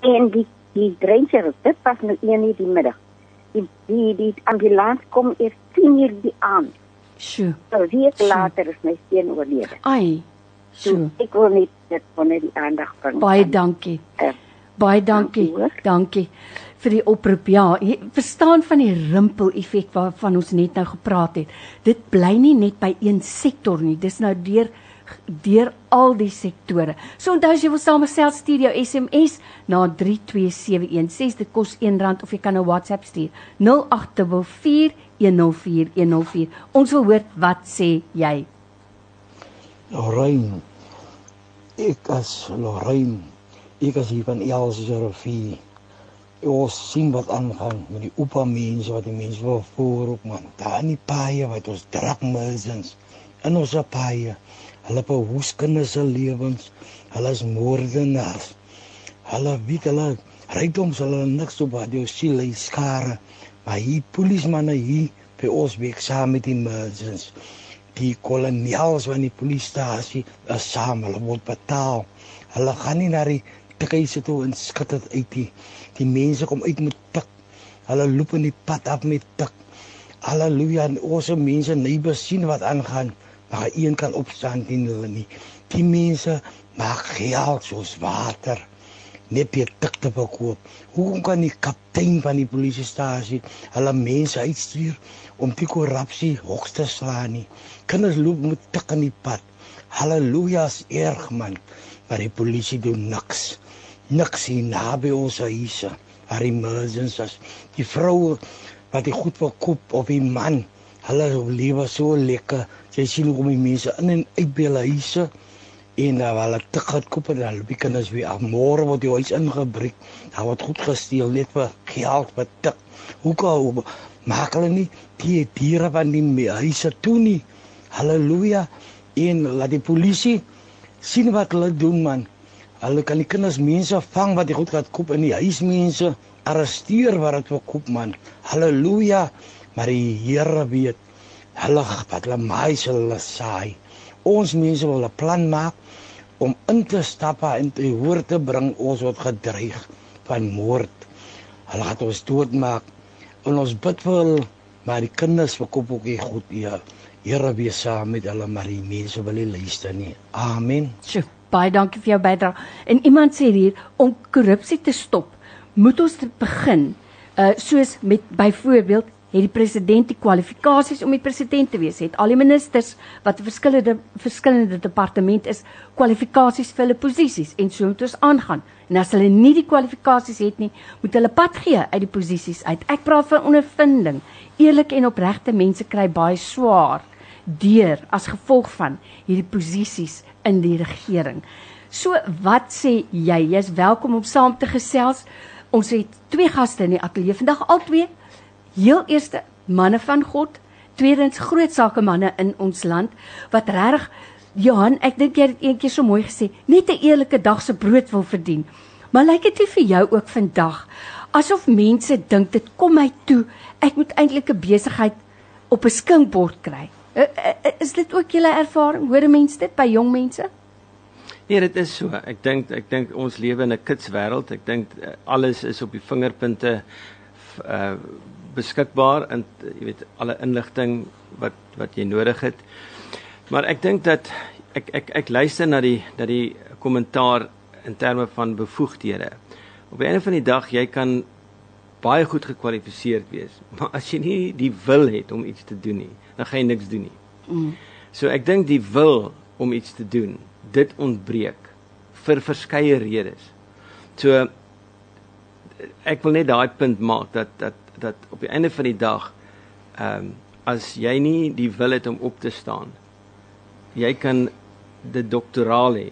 Speaker 9: En die, die breintje, dit was nog één uur die middag. Die, die, die ambulance komt eerst tien uur die aan.
Speaker 1: Sjoe.
Speaker 9: Een week
Speaker 1: Sjoe.
Speaker 9: later is mijn steen overleden.
Speaker 1: Ai.
Speaker 9: So,
Speaker 1: Sjoe.
Speaker 9: ik wil niet dit onder die aandacht brengen.
Speaker 1: Baie dankie.
Speaker 9: Uh,
Speaker 1: Baie dankie.
Speaker 9: Dankie.
Speaker 1: Dankie vir die oproep. Ja, jy verstaan van die rimpel effek waarvan ons net nou gepraat het. Dit bly nie net by een sektor nie. Dis nou deur deur al die sektore. So onthou as jy wil saamgesels stuur jou SMS na 32716. Dit kos R1 of jy kan 'n WhatsApp stuur. 0824104104. Ons wil hoor wat sê jy?
Speaker 10: Lorraine. Ek as Lorraine. Ek as hier van Elsrivier. Ons sien wat aangaan met die oupa mense wat die mense wil voorop man. Daar in die paaie wat ons drakmelsens in ons paaie. Hulle behoes kinders se lewens. Hulle is moordenaars. Hulle weet hulle rydoms hulle niks op wat jou siel hy skare. Maar hier polismanne hier by ons werk saam met die merchants. Die kolonials van die polisiestasie is saam, hulle word betaal. Hulle gaan nie na die tikkies toe en skud dit uit die die mense kom uit met tik Hulle loop in die pad af met tik. Halleluja, en ons mense nie sien wat aangaan, maar een kan opstaan teen hulle nie. Die mense maak geld soos water net vir tik te verkoop. Hoe kan die kaptein van die polisiestasie hulle mense uitstuur om die korrupsie hoogste te slaan nie? Kinders loop met tik in die pad. Halleluja, is erg man, maar die polisie doen niks. Niks hier naby ons huise. Haar emergencies. Die vroue wat die goed verkoop of die man, hulle lewe so lekker. Jy sien hoe die mense in en uit by hulle huise en dan hulle te goed koop en loop die kinders weer af. Môre word die huis ingebreek. Daar word goed gesteel net vir geld wat tik. Hoe kan maak hulle nie die diere van die huise toe nie. Halleluja. En laat die polisie sien wat hulle doen man. Hulle kan die kinders mense vang wat die goed gaan koop in die huismense arresteer wat dit verkoop man. Halleluja. Maar die Here weet hulle wat hulle mais hulle saai. Ons mense wil 'n plan maak om in te stap en te hoor te bring ons word gedreig van moord. Hulle gaan ons doodmaak. En ons bid vir hulle, maar die kinders verkoop ook nie goed hier. Here wees saam met hulle, maar die mense wil nie luister nie. Amen.
Speaker 1: Sjoe, baie dankie vir jou bydrae. En iemand sê hier om korrupsie te stop, moet ons begin uh soos met byvoorbeeld het die president die kwalifikasies om die president te wees. Het al die ministers wat verskillende verskillende departement is, kwalifikasies vir hulle posisies en so moet ons aangaan. En as hulle nie die kwalifikasies het nie, moet hulle pad gee uit die posisies uit. Ek praat van ondervinding. Eerlike en opregte mense kry baie swaar deur as gevolg van hierdie posisies in die regering. So wat sê jy? Jy's welkom om saam te gesels. Ons het twee gaste in die ateljee vandag, al twee heel eerste manne van God, tweedens groot sakemanne in ons land wat reg Johan, ek dink jy het eendag so mooi gesê, net 'n eerlike dag se brood wil verdien. Maar lyk dit vir jou ook vandag asof mense dink dit kom my toe, ek moet eintlik 'n besigheid op 'n skinkbord kry. Is dit ook julle ervaring? Hoor mense dit by jong mense?
Speaker 3: Nee, dit is so. Ek dink ek dink ons lewe in 'n kitswêreld. Ek dink eh, alles is op die vingerpunte uh beskikbaar en jy weet alle inligting wat wat jy nodig het. Maar ek dink dat ek ek ek luister na die dat die kommentaar in terme van bevoegdhede. Op 'n einde van die dag jy kan baie goed gekwalifiseerd wees, maar as jy nie die wil het om iets te doen nie, dan gaan jy niks doen nie. Mm. So ek dink die wil om iets te doen, dit ontbreek vir verskeie redes. So ek wil net daai punt maak dat dat dat op die einde van die dag ehm um, as jy nie die wil het om op te staan jy kan dit doktoraal hê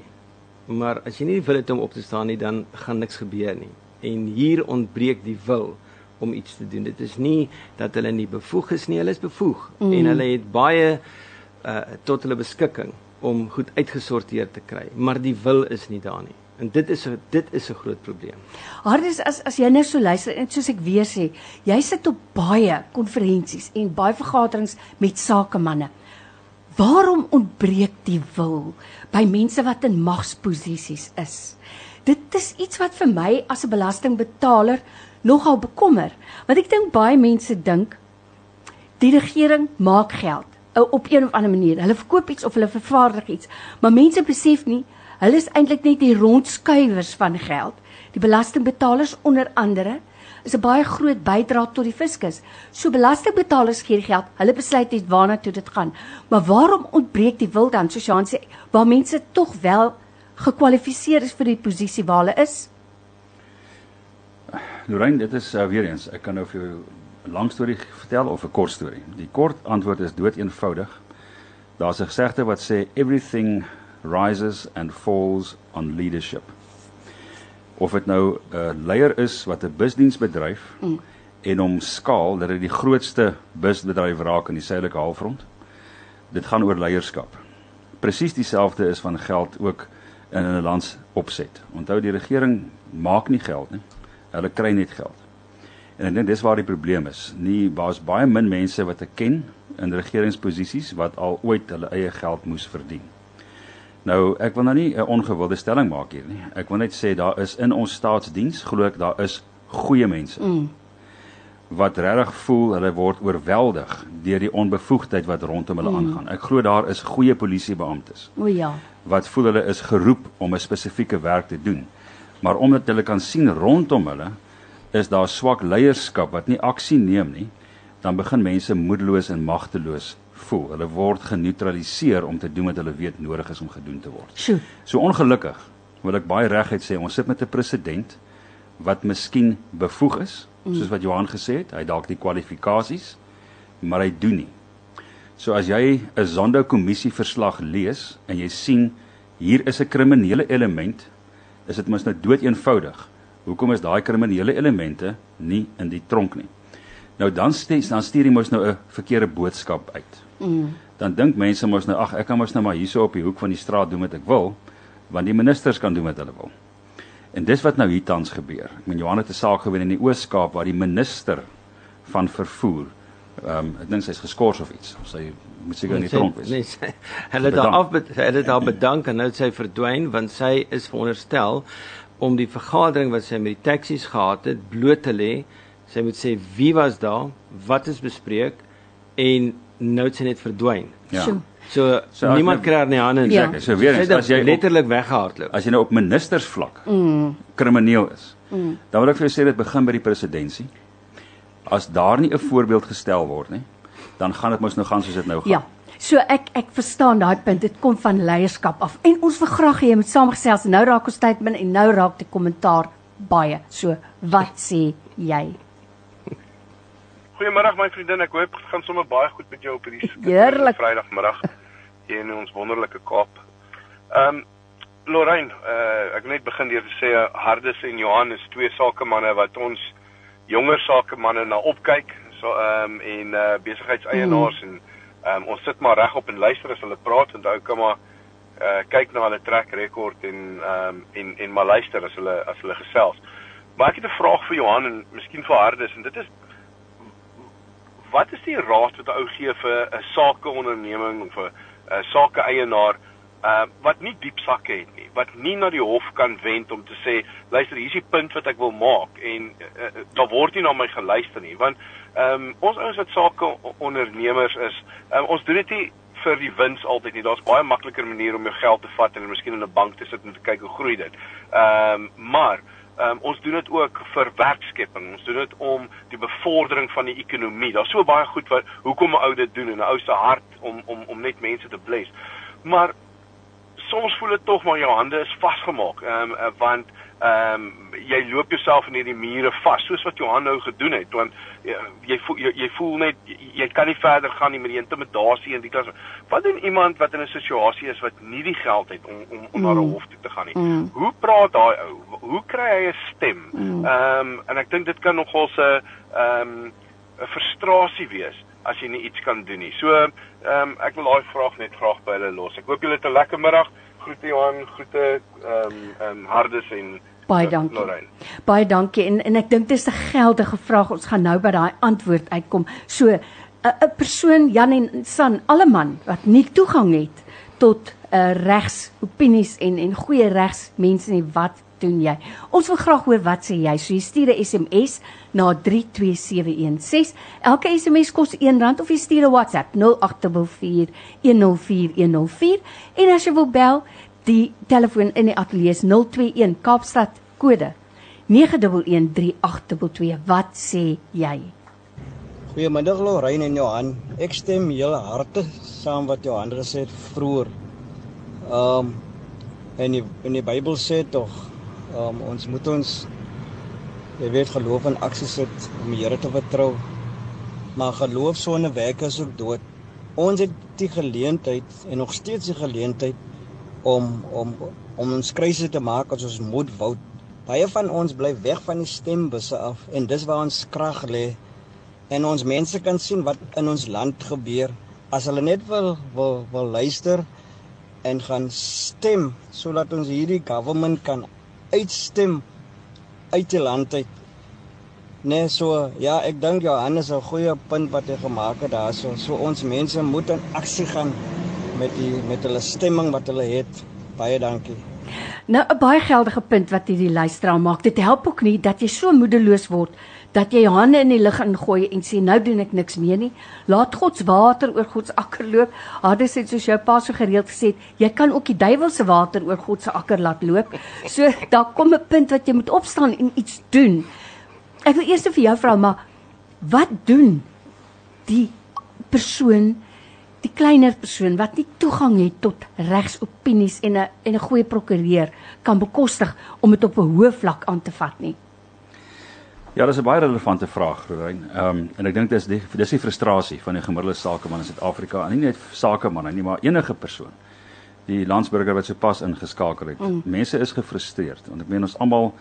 Speaker 3: maar as jy nie die wil het om op te staan nie dan gaan niks gebeur nie. En hier ontbreek die wil om iets te doen. Dit is nie dat hulle nie bevoeg is nie hulle is bevoeg. Mm. en hulle het baie uh, tot hulle beskikking om goed uitgesorteer te kry. Maar die wil is nie daar nie En dit is dit is 'n groot probleem.
Speaker 1: Hardus as as jy nou so luister en soos ek weer sê, jy sit op baie konferensies en baie vergaderings met sakemanne. Waarom ontbreek die wil by mense wat in magsposisies is? Dit is iets wat vir my as 'n belastingbetaler nogal bekommer, want ek dink baie mense dink die regering maak geld eh, op een of ander manier. Hulle verkoop iets of hulle vervaardig iets, maar mense besef nie Hulle is eintlik net die rondskuiwers van geld. Die belastingbetalers onder andere is 'n baie groot bydrae tot die fiskus. So belastingbetalers gee die geld, hulle besluit net waarna toe dit gaan. Maar waarom ontbreek die wil dan, soos Jean sê, waar mense tog wel gekwalifiseer is vir die posisie waar hulle is?
Speaker 2: Lorraine, dit is uh, weer eens, ek kan nou vir jou 'n lang storie vertel of 'n kort storie. Die kort antwoord is dood eenvoudig. Daar's 'n gesegde wat sê everything rises and falls on leadership. Of dit nou 'n uh, leier is wat 'n busdiens bedryf mm. en hom skaal dat hy die grootste busbedryf raak in die suidelike halfrond. Dit gaan oor leierskap. Presies dieselfde is van geld ook in 'n land opset. Onthou die regering maak nie geld nie. Hulle kry net geld. En ek dink dis waar die probleem is. Nie baas baie min mense wat ek ken in regeringsposisies wat al ooit hulle eie geld moes verdien. Nou, ek wil nou nie 'n ongewilde stelling maak hier nie. Ek wil net sê daar is in ons staatsdiens glo ek daar is goeie mense. Mm. wat regtig voel hulle word oorweldig deur die onbevoegdheid wat rondom hulle mm. aangaan. Ek glo daar is goeie polisiebeamptes.
Speaker 1: O ja.
Speaker 2: Wat voel hulle is geroep om 'n spesifieke werk te doen. Maar omdat hulle kan sien rondom hulle is daar swak leierskap wat nie aksie neem nie, dan begin mense moedeloos en magteloos voel. Hulle word geneutraliseer om te doen wat hulle weet nodig is om gedoen te word.
Speaker 1: Sjoe.
Speaker 2: So ongelukkig wil ek baie reguit sê ons sit met 'n president wat miskien bevoeg is Mm. soos wat Johan gesê het, hy dalk die kwalifikasies, maar hy doen nie. So as jy 'n Zondo kommissie verslag lees en jy sien hier is 'n kriminele element, is dit mos nou dood eenvoudig. Hoekom is daai kriminele elemente nie in die tronk nie? Nou dan steeds dan stuur jy mos nou 'n verkeerde boodskap uit. Mm. Dan dink mense mos nou ag ek kan mos nou maar hierso op die hoek van die straat doen wat ek wil, want die ministers kan doen wat hulle wil. En dis wat nou hier tans gebeur. Ek meen Johan het 'n saak gewen in die Oos-Kaap waar die minister van vervoer ehm um, ek dink sy's geskort of iets. Sy moet seker in die tronk wees.
Speaker 3: Nee, sy hulle daar af hulle daar bedank en nou sy verdwyn want sy is veronderstel om die vergadering wat sy met die taksies gehad het bloot te lê. Sy moet sê wie was daar, wat is bespreek en nou het sy net verdwyn.
Speaker 2: Ja.
Speaker 3: So, so niemand kry haar nie hande in
Speaker 2: sak. Ja. So weer eens as jy
Speaker 3: letterlik weggehardloop.
Speaker 2: As jy nou op ministersvlak mm. krimineel is. Mm. Dan wil ek vir jou sê dit begin by die presidentsie. As daar nie 'n voorbeeld gestel word nie, dan gaan dit mos nou gaan soos dit nou gaan.
Speaker 1: Ja. So ek ek verstaan daai punt. Dit kom van leierskap af. En ons wil graag hê jy moet saamgesels. Nou raak ons tyd min en nou raak die kommentaar baie. So wat sê jy?
Speaker 11: Goeiemôre my vriendin. Ek hoop dit gaan sommer baie goed met jou op hierdie Vrydagmiddag hier in ons wonderlike Kaap. Ehm um, Lorraine, uh, ek net begin deur te sê Hardes en Johan is twee sakemanne wat ons jonger sakemanne na opkyk. So ehm um, en uh, besigheidseienaars mm. en ehm um, ons sit maar regop en luister as hulle praat en onthou kom maar uh, kyk na hulle trek rekord en ehm um, en en maar luister as hulle as hulle gesels. Maar ek het 'n vraag vir Johan en miskien vir Hardes en dit is wat is die raad wat 'n ou gee vir 'n sakeonderneming of 'n uh, sake eienaar uh, wat nie diep sakke het nie, wat nie na die hof kan wend om te sê, luister, hier is die punt wat ek wil maak en uh, uh, daar word nie na my geluister nie, want um, ons ouens wat sake ondernemers is, um, ons doen dit nie vir die wins altyd nie. Daar's baie makliker maniere om jou geld te vat en miskien in 'n bank te sit en te kyk hoe groei dit. Ehm um, maar Um, ons doen dit ook vir werkskepping. Ons doen dit om die bevordering van die ekonomie. Daar's so baie goed wat hoekom 'n ou dit doen en 'n ou se hart om om om net mense te bless. Maar soms voel dit tog maar jou hande is vasgemaak. Ehm um, want ehm um, jy loop jouself in hierdie mure vas soos wat Johan nou gedoen het want jy jy voel, jy, jy voel net jy, jy kan nie verder gaan nie met die intimidasie en die klas. Wat doen iemand wat in 'n situasie is wat nie die geld het om om, om mm. na 'n hof toe te gaan nie? Mm. Hoe praat daai ou? Hoe kry hy 'n stem? Mm. Ehm mm. um, en ek dink dit kan nogal 'n ehm um, 'n frustrasie wees as jy nie iets kan doen nie. So ehm um, ek wil daai vraag net graag by hulle los. Ek hoop julle het 'n lekker middag. Groete Johan, groete ehm um, ehm um, Hardes en
Speaker 1: Baie dankie. Lorraine. Baie dankie en en ek dink dit is 'n geldige vraag. Ons gaan nou by daai antwoord uitkom. So 'n persoon Jan en San, alle man wat nie toegang het tot 'n uh, regs opinies en en goeie regs mense nie wat doen jy? Ons wil graag hoor wat sê jy. So jy stuur 'n SMS na 32716. Elke SMS kos R1 of jy stuur 'n WhatsApp 0824104104 en as jy wil bel Die telefoon in die ateljee is 021 Kaapstad kode 911382. Wat sê jy?
Speaker 10: Goeiemiddag Lorraine en Johan. Ek stem heel harte saam wat Johan gesê het vroeër. Ehm um, en die, in die Bybel sê tog um, ons moet ons jy weet geloof in aksie sit om die Here te vertrou. Maar geloof sonder werke is ook dood. Ons het die geleentheid en nog steeds die geleentheid om om om ons kruise te maak as ons moet wou. Baie van ons bly weg van die stembusse af en dis waar ons krag lê. En ons mense kan sien wat in ons land gebeur as hulle net wil wil wil luister en gaan stem sodat ons hierdie government kan uitstem uit die land uit. Nee, so ja, ek dink Johannes 'n goeie punt wat hy gemaak het daarso. So ons mense moet in aksie gaan met die met hulle stemming wat hulle het. Baie dankie.
Speaker 1: Nou 'n baie geldige punt wat hierdie luisteraar maak. Dit help ook nie dat jy so moedeloos word dat jy hande in die lug ingooi en sê nou doen ek niks meer nie. Laat God se water oor God se akker loop. Hades het soos jou pa so gereeld gesê, jy kan ook die duiwel se water oor God se akker laat loop. So daar kom 'n punt wat jy moet opstaan en iets doen. Ek wil eers vir jou vra, maar wat doen die persoon die kleiner persoon wat nie toegang het tot regsopinies en 'n en 'n goeie prokureur kan bekostig om dit op 'n hoë vlak aan te vat nie.
Speaker 2: Ja, dis 'n baie relevante vraag, Rorein. Ehm um, en ek dink dis die dis die frustrasie van die gemiddelde sakeman in Suid-Afrika, en nie net sakeman nie, maar enige persoon. Die landsburger wat sopas ingeskakel het. Mm. Mense is gefrustreerd want ek meen ons almal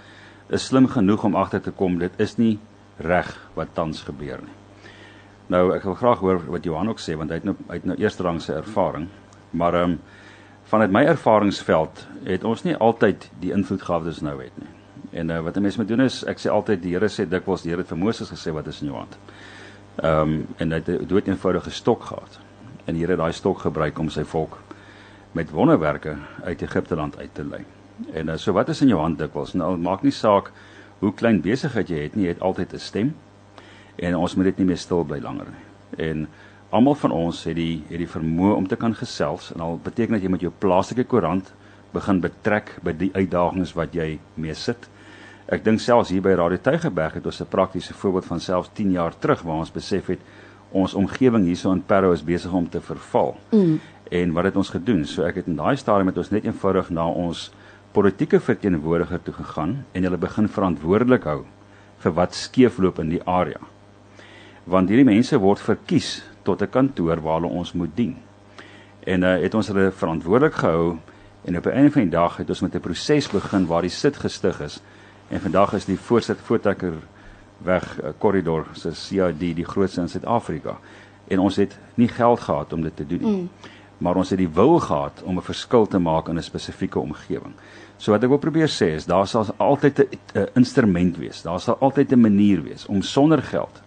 Speaker 2: is slim genoeg om agter te kom dit is nie reg wat tans gebeur nie. Nou ek wil graag hoor wat Johan ook sê want hy het nou uit nou eerste rang se ervaring. Maar ehm um, vanuit my ervaringsveld het ons nie altyd die invloed gehad wat ons nou het nie. En uh, wat 'n mens moet doen is ek sê altyd die Here sê dikwels die Here het vir Moses gesê wat is in jou hand. Ehm um, en hy het 'n dood eenvoudige stok gehad. En die Here het daai stok gebruik om sy volk met wonderwerke uit Egipte land uit te lei. En uh, so wat is in jou hand dikwels? Nou maak nie saak hoe klein besigheid jy het nie, jy het altyd 'n stem en ons moet dit nie meer stil bly langer nie. En almal van ons het die het die vermoë om te kan gesels en al beteken dat jy met jou plaaslike koerant begin betrek by die uitdagings wat jy mee sit. Ek dink selfs hier by Radio Tygerberg het ons 'n praktiese voorbeeld van selfs 10 jaar terug waar ons besef het ons omgewing hierso in Parow is besig om te verval. Mm. En wat het ons gedoen? So ek het in daai stadium met ons net eenvoudig na ons politieke verteenwoordiger toe gegaan en hulle begin verantwoordelik hou vir wat skeefloop in die area want hierdie mense word verkies tot 'n kantoor waar hulle ons moet dien. En uh het ons hulle verantwoordelik gehou en op 'n einde van die dag het ons met 'n proses begin waar die sit gestig is. En vandag is die voorsit voortrekker weg 'n uh, korridor se CID die grootste in Suid-Afrika. En ons het nie geld gehad om dit te doen nie. Mm. Maar ons het die wil gehad om 'n verskil te maak in 'n spesifieke omgewing. So wat ek wil probeer sê is daar sal altyd 'n instrument wees. Daar sal altyd 'n manier wees om sonder geld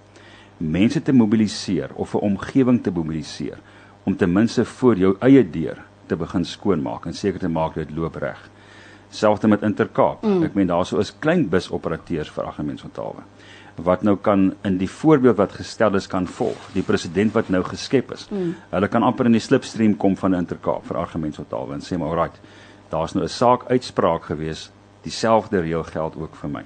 Speaker 2: mense te mobiliseer of 'n omgewing te mobiliseer om ten minste voor jou eie deur te begin skoonmaak en seker te maak dit loop reg. Selfs met Intercape. Mm. Ek meen daarso is klein busoperateurs vir aggementsontalwe wat nou kan in die voorbeeld wat gestel is kan volg. Die president wat nou geskep is. Mm. Hulle kan amper in die slipstream kom van Intercape vir aggementsontalwe en sê maar alright, daar's nou 'n saak uitspraak gewees, dieselfde reël geld ook vir my.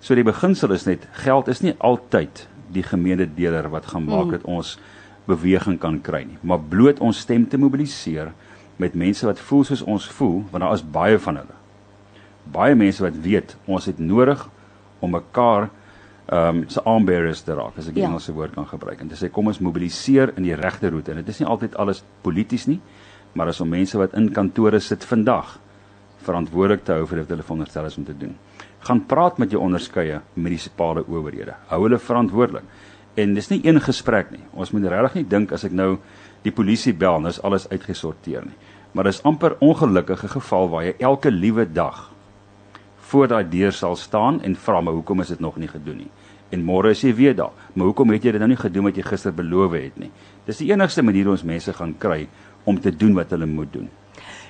Speaker 2: So die beginsel is net geld is nie altyd die gemeente deler wat gaan maak dat mm. ons beweging kan kry nie, maar bloot ons stem te mobiliseer met mense wat voel soos ons voel, want daar is baie van hulle. Baie mense wat weet ons het nodig om mekaar ehm um, se aanbearers te raak, as ek die ja. Engelse woord kan gebruik. En dis sê kom ons mobiliseer in die regte roete en dit is nie altyd alles polities nie, maar as om mense wat in kantore sit vandag verantwoordelik te hou vir wat hulle veronderstel is om te doen gaan praat met jou onderskeie munisipale owerhede. Hou hulle verantwoordelik. En dis nie een gesprek nie. Ons moet regtig nie dink as ek nou die polisie bel, nou is alles uitgesorteer nie. Maar dis amper ongelukkige geval waar jy elke liewe dag voor daai deur sal staan en vra maar hoekom is dit nog nie gedoen nie. En môre is jy weer daar. Maar hoekom het jy dit nou nie gedoen wat jy gister beloof het nie? Dis die enigste manier ons mense gaan kry om te doen wat hulle moet doen.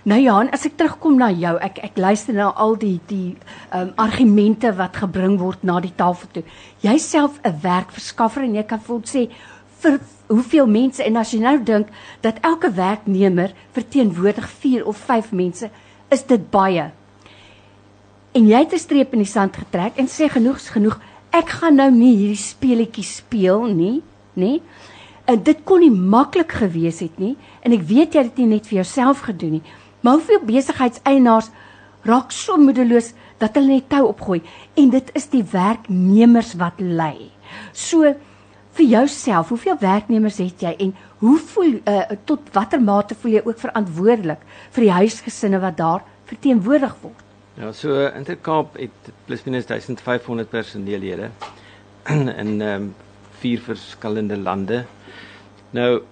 Speaker 1: Nou ja, as ek terugkom na jou, ek ek luister na al die die ehm um, argumente wat gebring word na die tafel toe. Jy self 'n werkverskaffer en jy kan voel sê vir hoeveel mense en as jy nou dink dat elke werknemer verteenwoordig 4 of 5 mense, is dit baie. En jy het 'n streep in die sand getrek en sê genoeg is genoeg. Ek gaan nou nie hierdie speletjie speel nie, nê? En dit kon nie maklik gewees het nie en ek weet jy het dit nie net vir jouself gedoen nie. Maar hoeveel besigheidseienaars raak so moedeloos dat hulle net tou opgooi en dit is die werknemers wat ly. So vir jouself, hoeveel werknemers het jy en hoe voel uh, tot watter mate voel jy ook verantwoordelik vir die huisgesinne wat daar verteenwoordig word?
Speaker 3: Ja, so Intercape het plus minus 1500 personeellede in ehm um, vier verskillende lande. Nou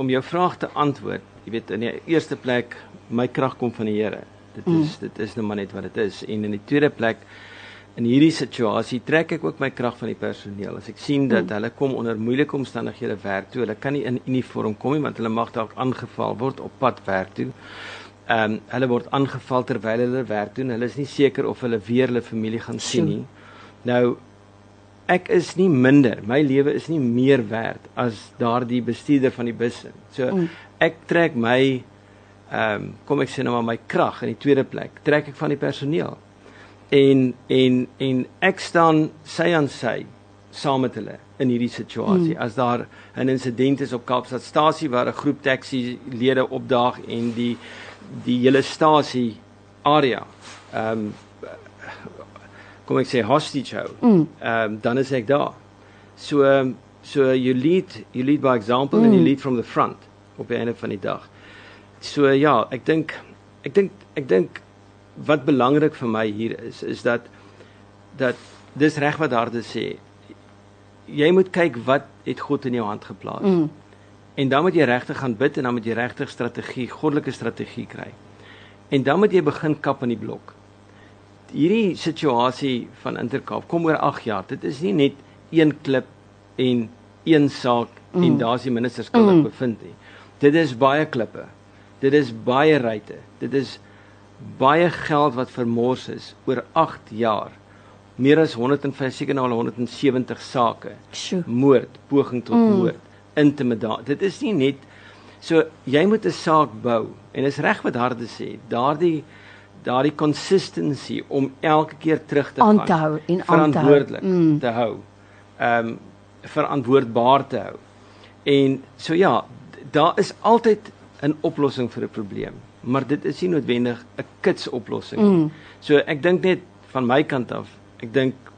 Speaker 3: om jou vraag te antwoord, jy weet in die eerste plek my krag kom van die Here. Dit is mm. dit is nou maar net wat dit is. En in die tweede plek in hierdie situasie trek ek ook my krag van die personeel. As ek sien dat mm. hulle kom onder moeilike omstandighede werk toe, hulle kan nie in uniform kom nie want hulle mag dalk aangeval word op pad werk toe. Ehm um, hulle word aangeval terwyl hulle werk doen. Hulle is nie seker of hulle weer hulle familie gaan sien nie. Nou ek is nie minder. My lewe is nie meer werd as daardie bestuurder van die bus. So ek trek my ehm um, kom ek sê nou maar my krag in die tweede plek. Trek ek van die personeel. En en en ek staan sy aan sy saam met hulle in hierdie situasie. Mm. As daar 'n insident is op Kaapstadstasie waar 'n groep taxi lede opdaag en die die hele stasie area ehm um, kom ek sê hostage hou. Mm. Ehm um, dan is ek daar. So um, so you lead you lead by example mm. and you lead from the front op die einde van die dag. So ja, ek dink ek dink ek dink wat belangrik vir my hier is is dat dat dis reg wat harde sê jy moet kyk wat het God in jou hand geplaas. Mm. En dan moet jy regtig gaan bid en dan moet jy regtig strategie, goddelike strategie kry. En dan moet jy begin kap in die blok. Hierdie situasie van Intercape kom oor 8 jaar. Dit is nie net een klip en een saak mm. en daar's die minister skuldig mm. bevind nie. Dit is baie klippe. Dit is baie ryte. Dit is baie geld wat vermors is oor 8 jaar meer as 150 seker nou al 170 sake. Sjoe. Moord, poging tot mm. moord, intimidasie. Dit is nie net so jy moet 'n saak bou en is reg wat harde sê. Daardie daardie consistency om elke keer terug te gaan
Speaker 1: aanhou en
Speaker 3: verantwoordelik mm. te hou. Ehm um, verantwoordbaar te hou. En so ja, daar is altyd 'n oplossing vir 'n probleem, maar dit is nie noodwendig 'n kits oplossing nie. Mm. So ek dink net van my kant af Ek dink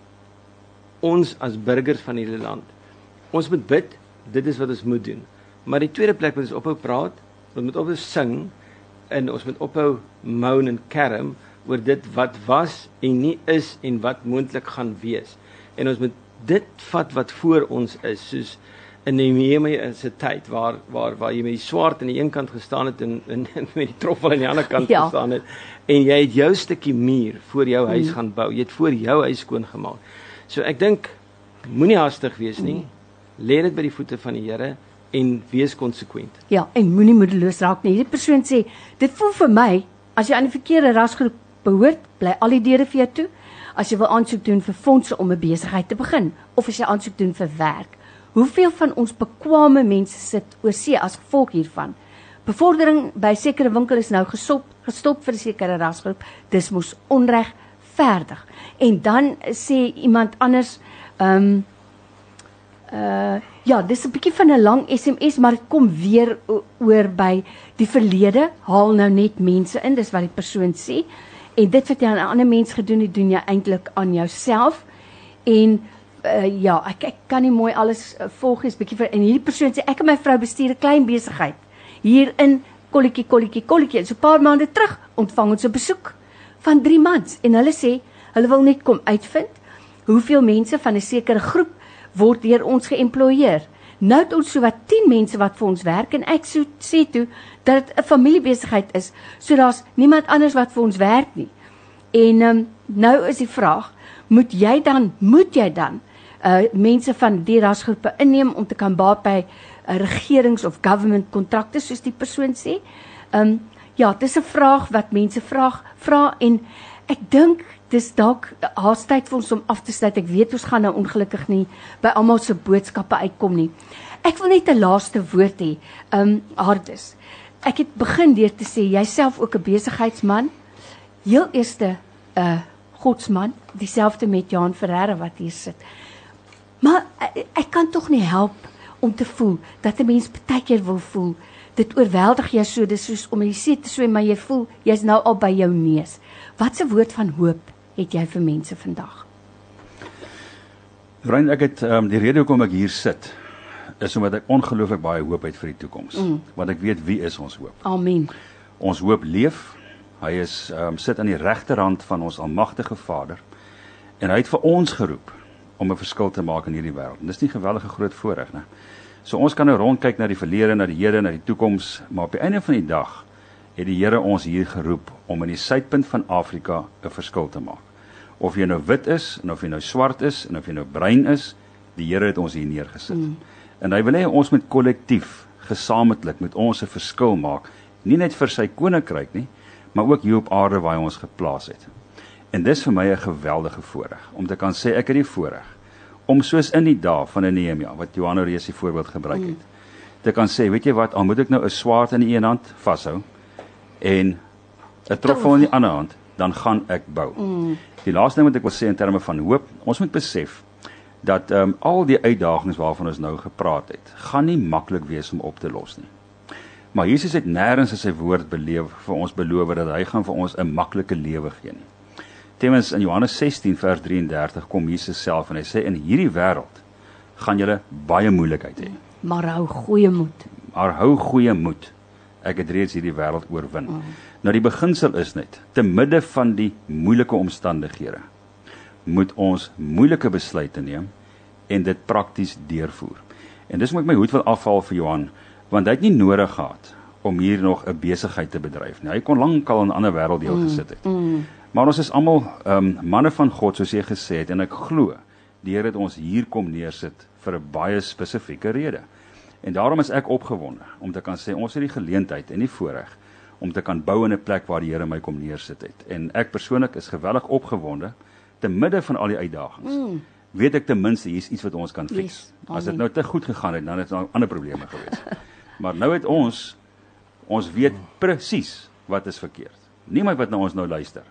Speaker 3: ons as burgers van hierdie land, ons moet bid, dit is wat ons moet doen. Maar die tweede plek wat ons ophou praat, ons moet ophou sing en ons moet ophou moan en kerm oor dit wat was en nie is en wat moontlik gaan wees. En ons moet dit vat wat voor ons is, soos in Nehemia se tyd waar waar waar jy met die swaard aan die een kant gestaan het en, en, en met die troffel aan die ander kant ja. gestaan het en jy het jou stukkie muur voor jou huis mm. gaan bou. Jy het voor jou huis skoon gemaak. So ek dink moenie haastig wees nie. Mm. Lê dit by die voete van die Here en wees konsekwent.
Speaker 1: Ja, en moenie moedeloos raak nie. Hierdie persoon sê, dit voel vir my as jy aan die verkeerde rasgroep behoort, bly al die deure vir jou toe. As jy wil aansoek doen vir fondse om 'n besigheid te begin of as jy aansoek doen vir werk, Hoeveel van ons bekwame mense sit oor see as gevolg hiervan? Bevordering by sekere winkel is nou gestop, gestop vir 'n sekere rasgroep. Dis mos onregverdig. En dan sê iemand anders, ehm um, uh ja, dis 'n bietjie van 'n lang SMS, maar dit kom weer oor by die verlede. Haal nou net mense in, dis wat die persoon sê. En dit wat jy aan 'n ander mens gedoen het, doen jy eintlik aan jouself. En uh, ja, ek ek kan nie mooi alles uh, volg is bietjie vir en hierdie persoon sê ek en my vrou bestuur 'n klein besigheid hier in Kolletjie Kolletjie Kolletjie. So 'n paar maande terug ontvang ons 'n besoek van 3 maande en hulle sê hulle wil net kom uitvind hoeveel mense van 'n sekere groep word deur ons geëmploieer. Nou het ons so wat 10 mense wat vir ons werk en ek so sê toe dat dit 'n familiebesigheid is. So daar's niemand anders wat vir ons werk nie. En um, nou is die vraag, moet jy dan moet jy dan uh mense van die rasgroepe inneem om te kan baat by uh, regerings of government kontrakte soos die persoon sê. Um ja, dis 'n vraag wat mense vra vra en ek dink dis dalk haastyd vir ons om af te sluit. Ek weet ons gaan nou ongelukkig nie by almal se boodskappe uitkom nie. Ek wil net 'n laaste woord hê. Um Hardus. Ek het begin deur te sê jouself ook 'n besigheidsman. Heel eerste 'n uh, godsman, dieselfde met Jan Ferreira wat hier sit. Maar ek, eh, ek kan tog nie help om te voel dat 'n mens baie keer wil voel dit oorweldig jou so dis soos om die see te swem maar jy voel jy's nou al by jou neus. Wat 'n woord van hoop het jy vir mense vandag?
Speaker 2: Rein ek het um, die rede hoekom ek hier sit is omdat ek ongelooflik baie hoop het vir die toekoms. Mm. Want ek weet wie is ons hoop.
Speaker 1: Amen.
Speaker 2: Ons hoop leef. Hy is um, sit aan die regterhand van ons almagtige Vader en hy het vir ons geroep om 'n verskil te maak in hierdie wêreld. Dis nie geweldige groot voorreg nie. So ons kan nou rondkyk na die verlede, na die hede, na die toekoms, maar op die einde van die dag het die Here ons hier geroep om in die suidpunt van Afrika 'n verskil te maak. Of jy nou wit is en of jy nou swart is en of jy nou bruin is, die Here het ons hier neergesit. Mm. En hy wil hê ons moet kollektief, gesamentlik met ons 'n verskil maak, nie net vir sy koninkryk nie, maar ook hier op aarde waar hy ons geplaas het. En dis vir my 'n geweldige voorreg om te kan sê ek het die voorreg om soos in die dae van Nehemia wat Johannes Rees die voorbeeld gebruik het. Mm. Te kan sê, weet jy wat, al moet ek nou 'n swaard in die een hand vashou en 'n troffel in die ander hand, dan gaan ek bou. Mm. Die laaste ding wat ek wil sê in terme van hoop, ons moet besef dat ehm um, al die uitdagings waarvan ons nou gepraat het, gaan nie maklik wees om op te los nie. Maar Jesus het nêrens in sy woord beleef vir ons beloof dat hy gaan vir ons 'n maklike lewe gee nie. Temmens in Johannes 16 vers 33 kom Jesus self en hy sê in hierdie wêreld gaan julle baie moeilikheid hê.
Speaker 1: Maar hou goeie moed.
Speaker 2: Maar hou goeie moed. Ek het reeds hierdie wêreld oorwin. Mm. Nou die beginsel is net te midde van die moeilike omstandighede moet ons moeilike besluite neem en dit prakties deurvoer. En dis moet ek my hoed wil afhaal vir Johan want hy het nie nodig gehad om hier nog 'n besigheid te bedryf nie. Hy kon lankal in 'n ander wêreld deel mm, gesit het. Mm. Maar ons is almal ehm um, manne van God soos jy gesê het en ek glo die Here het ons hier kom neersit vir 'n baie spesifieke rede. En daarom is ek opgewonde om te kan sê ons het die geleentheid en die voorreg om te kan bou in 'n plek waar die Here my kom neersit het. En ek persoonlik is geweldig opgewonde te midde van al die uitdagings. Mm weet ek ten minste hier's iets wat ons kan fix. Yes, As dit nou te goed gegaan het, dan het daar ander probleme gewees. maar nou het ons ons weet presies wat is verkeerd. Niemand wat na ons nou luister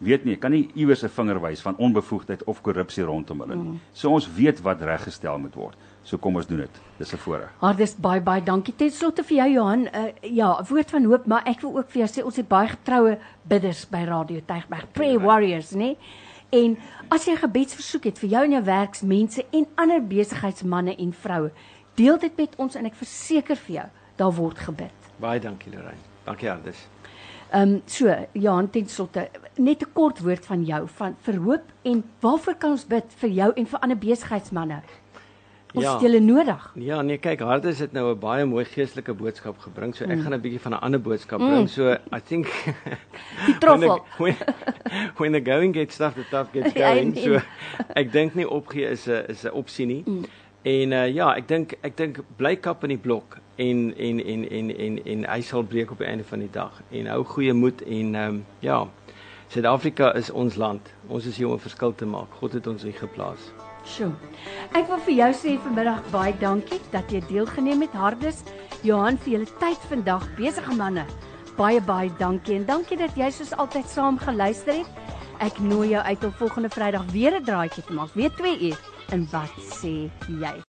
Speaker 2: weet nie, kan nie iewers 'n vinger wys van onbevoegdheid of korrupsie rondom hulle nie. Mm. So ons weet wat reggestel moet word. So kom ons doen dit. Dis 'n voorreg.
Speaker 1: Hardis baie baie dankie ten slotte vir jou Johan. Uh, ja, woord van hoop, maar ek wil ook vir jou sê ons het baie getroue bidders by Radio Tygerberg, prayer warriors, nê? En as jy 'n gebedsversoek het vir jou en jou werksmense en ander besigheidsmense en vroue, deel dit met ons en ek verseker vir jou, daar word gebid.
Speaker 3: Baie dankie Lorraine. Dankie Anders.
Speaker 1: Ehm um, so, Johan ten slotte, net 'n kort woord van jou van verhoop en waarvoor kan ons bid vir jou en vir ander besigheidsmense? Ons ja, het julle nodig.
Speaker 3: Ja, nee, kyk, Hardes het nou 'n baie mooi geestelike boodskap gebring. So ek mm. gaan 'n bietjie van 'n ander boodskap bring. Mm. So I think
Speaker 1: die troffel.
Speaker 3: when, when the going gets tough, the tough gets going. so ek dink nie opgee is 'n is 'n opsie nie. Mm. En uh, ja, ek dink ek dink bly kap in die blok en en en en en en hy sal breek op die einde van die dag. En hou goeie moed en ehm um, ja, Suid-Afrika is ons land. Ons is hier om 'n verskil te maak. God het ons hier geplaas.
Speaker 1: Sjoe. Ek wil vir jou sê vanmiddag baie dankie dat jy deelgeneem het Hardes. Johan vir julle tyd vandag besige manne. Baie baie dankie en dankie dat jy soos altyd saam geluister het. Ek nooi jou uit om volgende Vrydag weer 'n draaitjie te maak, weer 2 uur. En wat sê jy?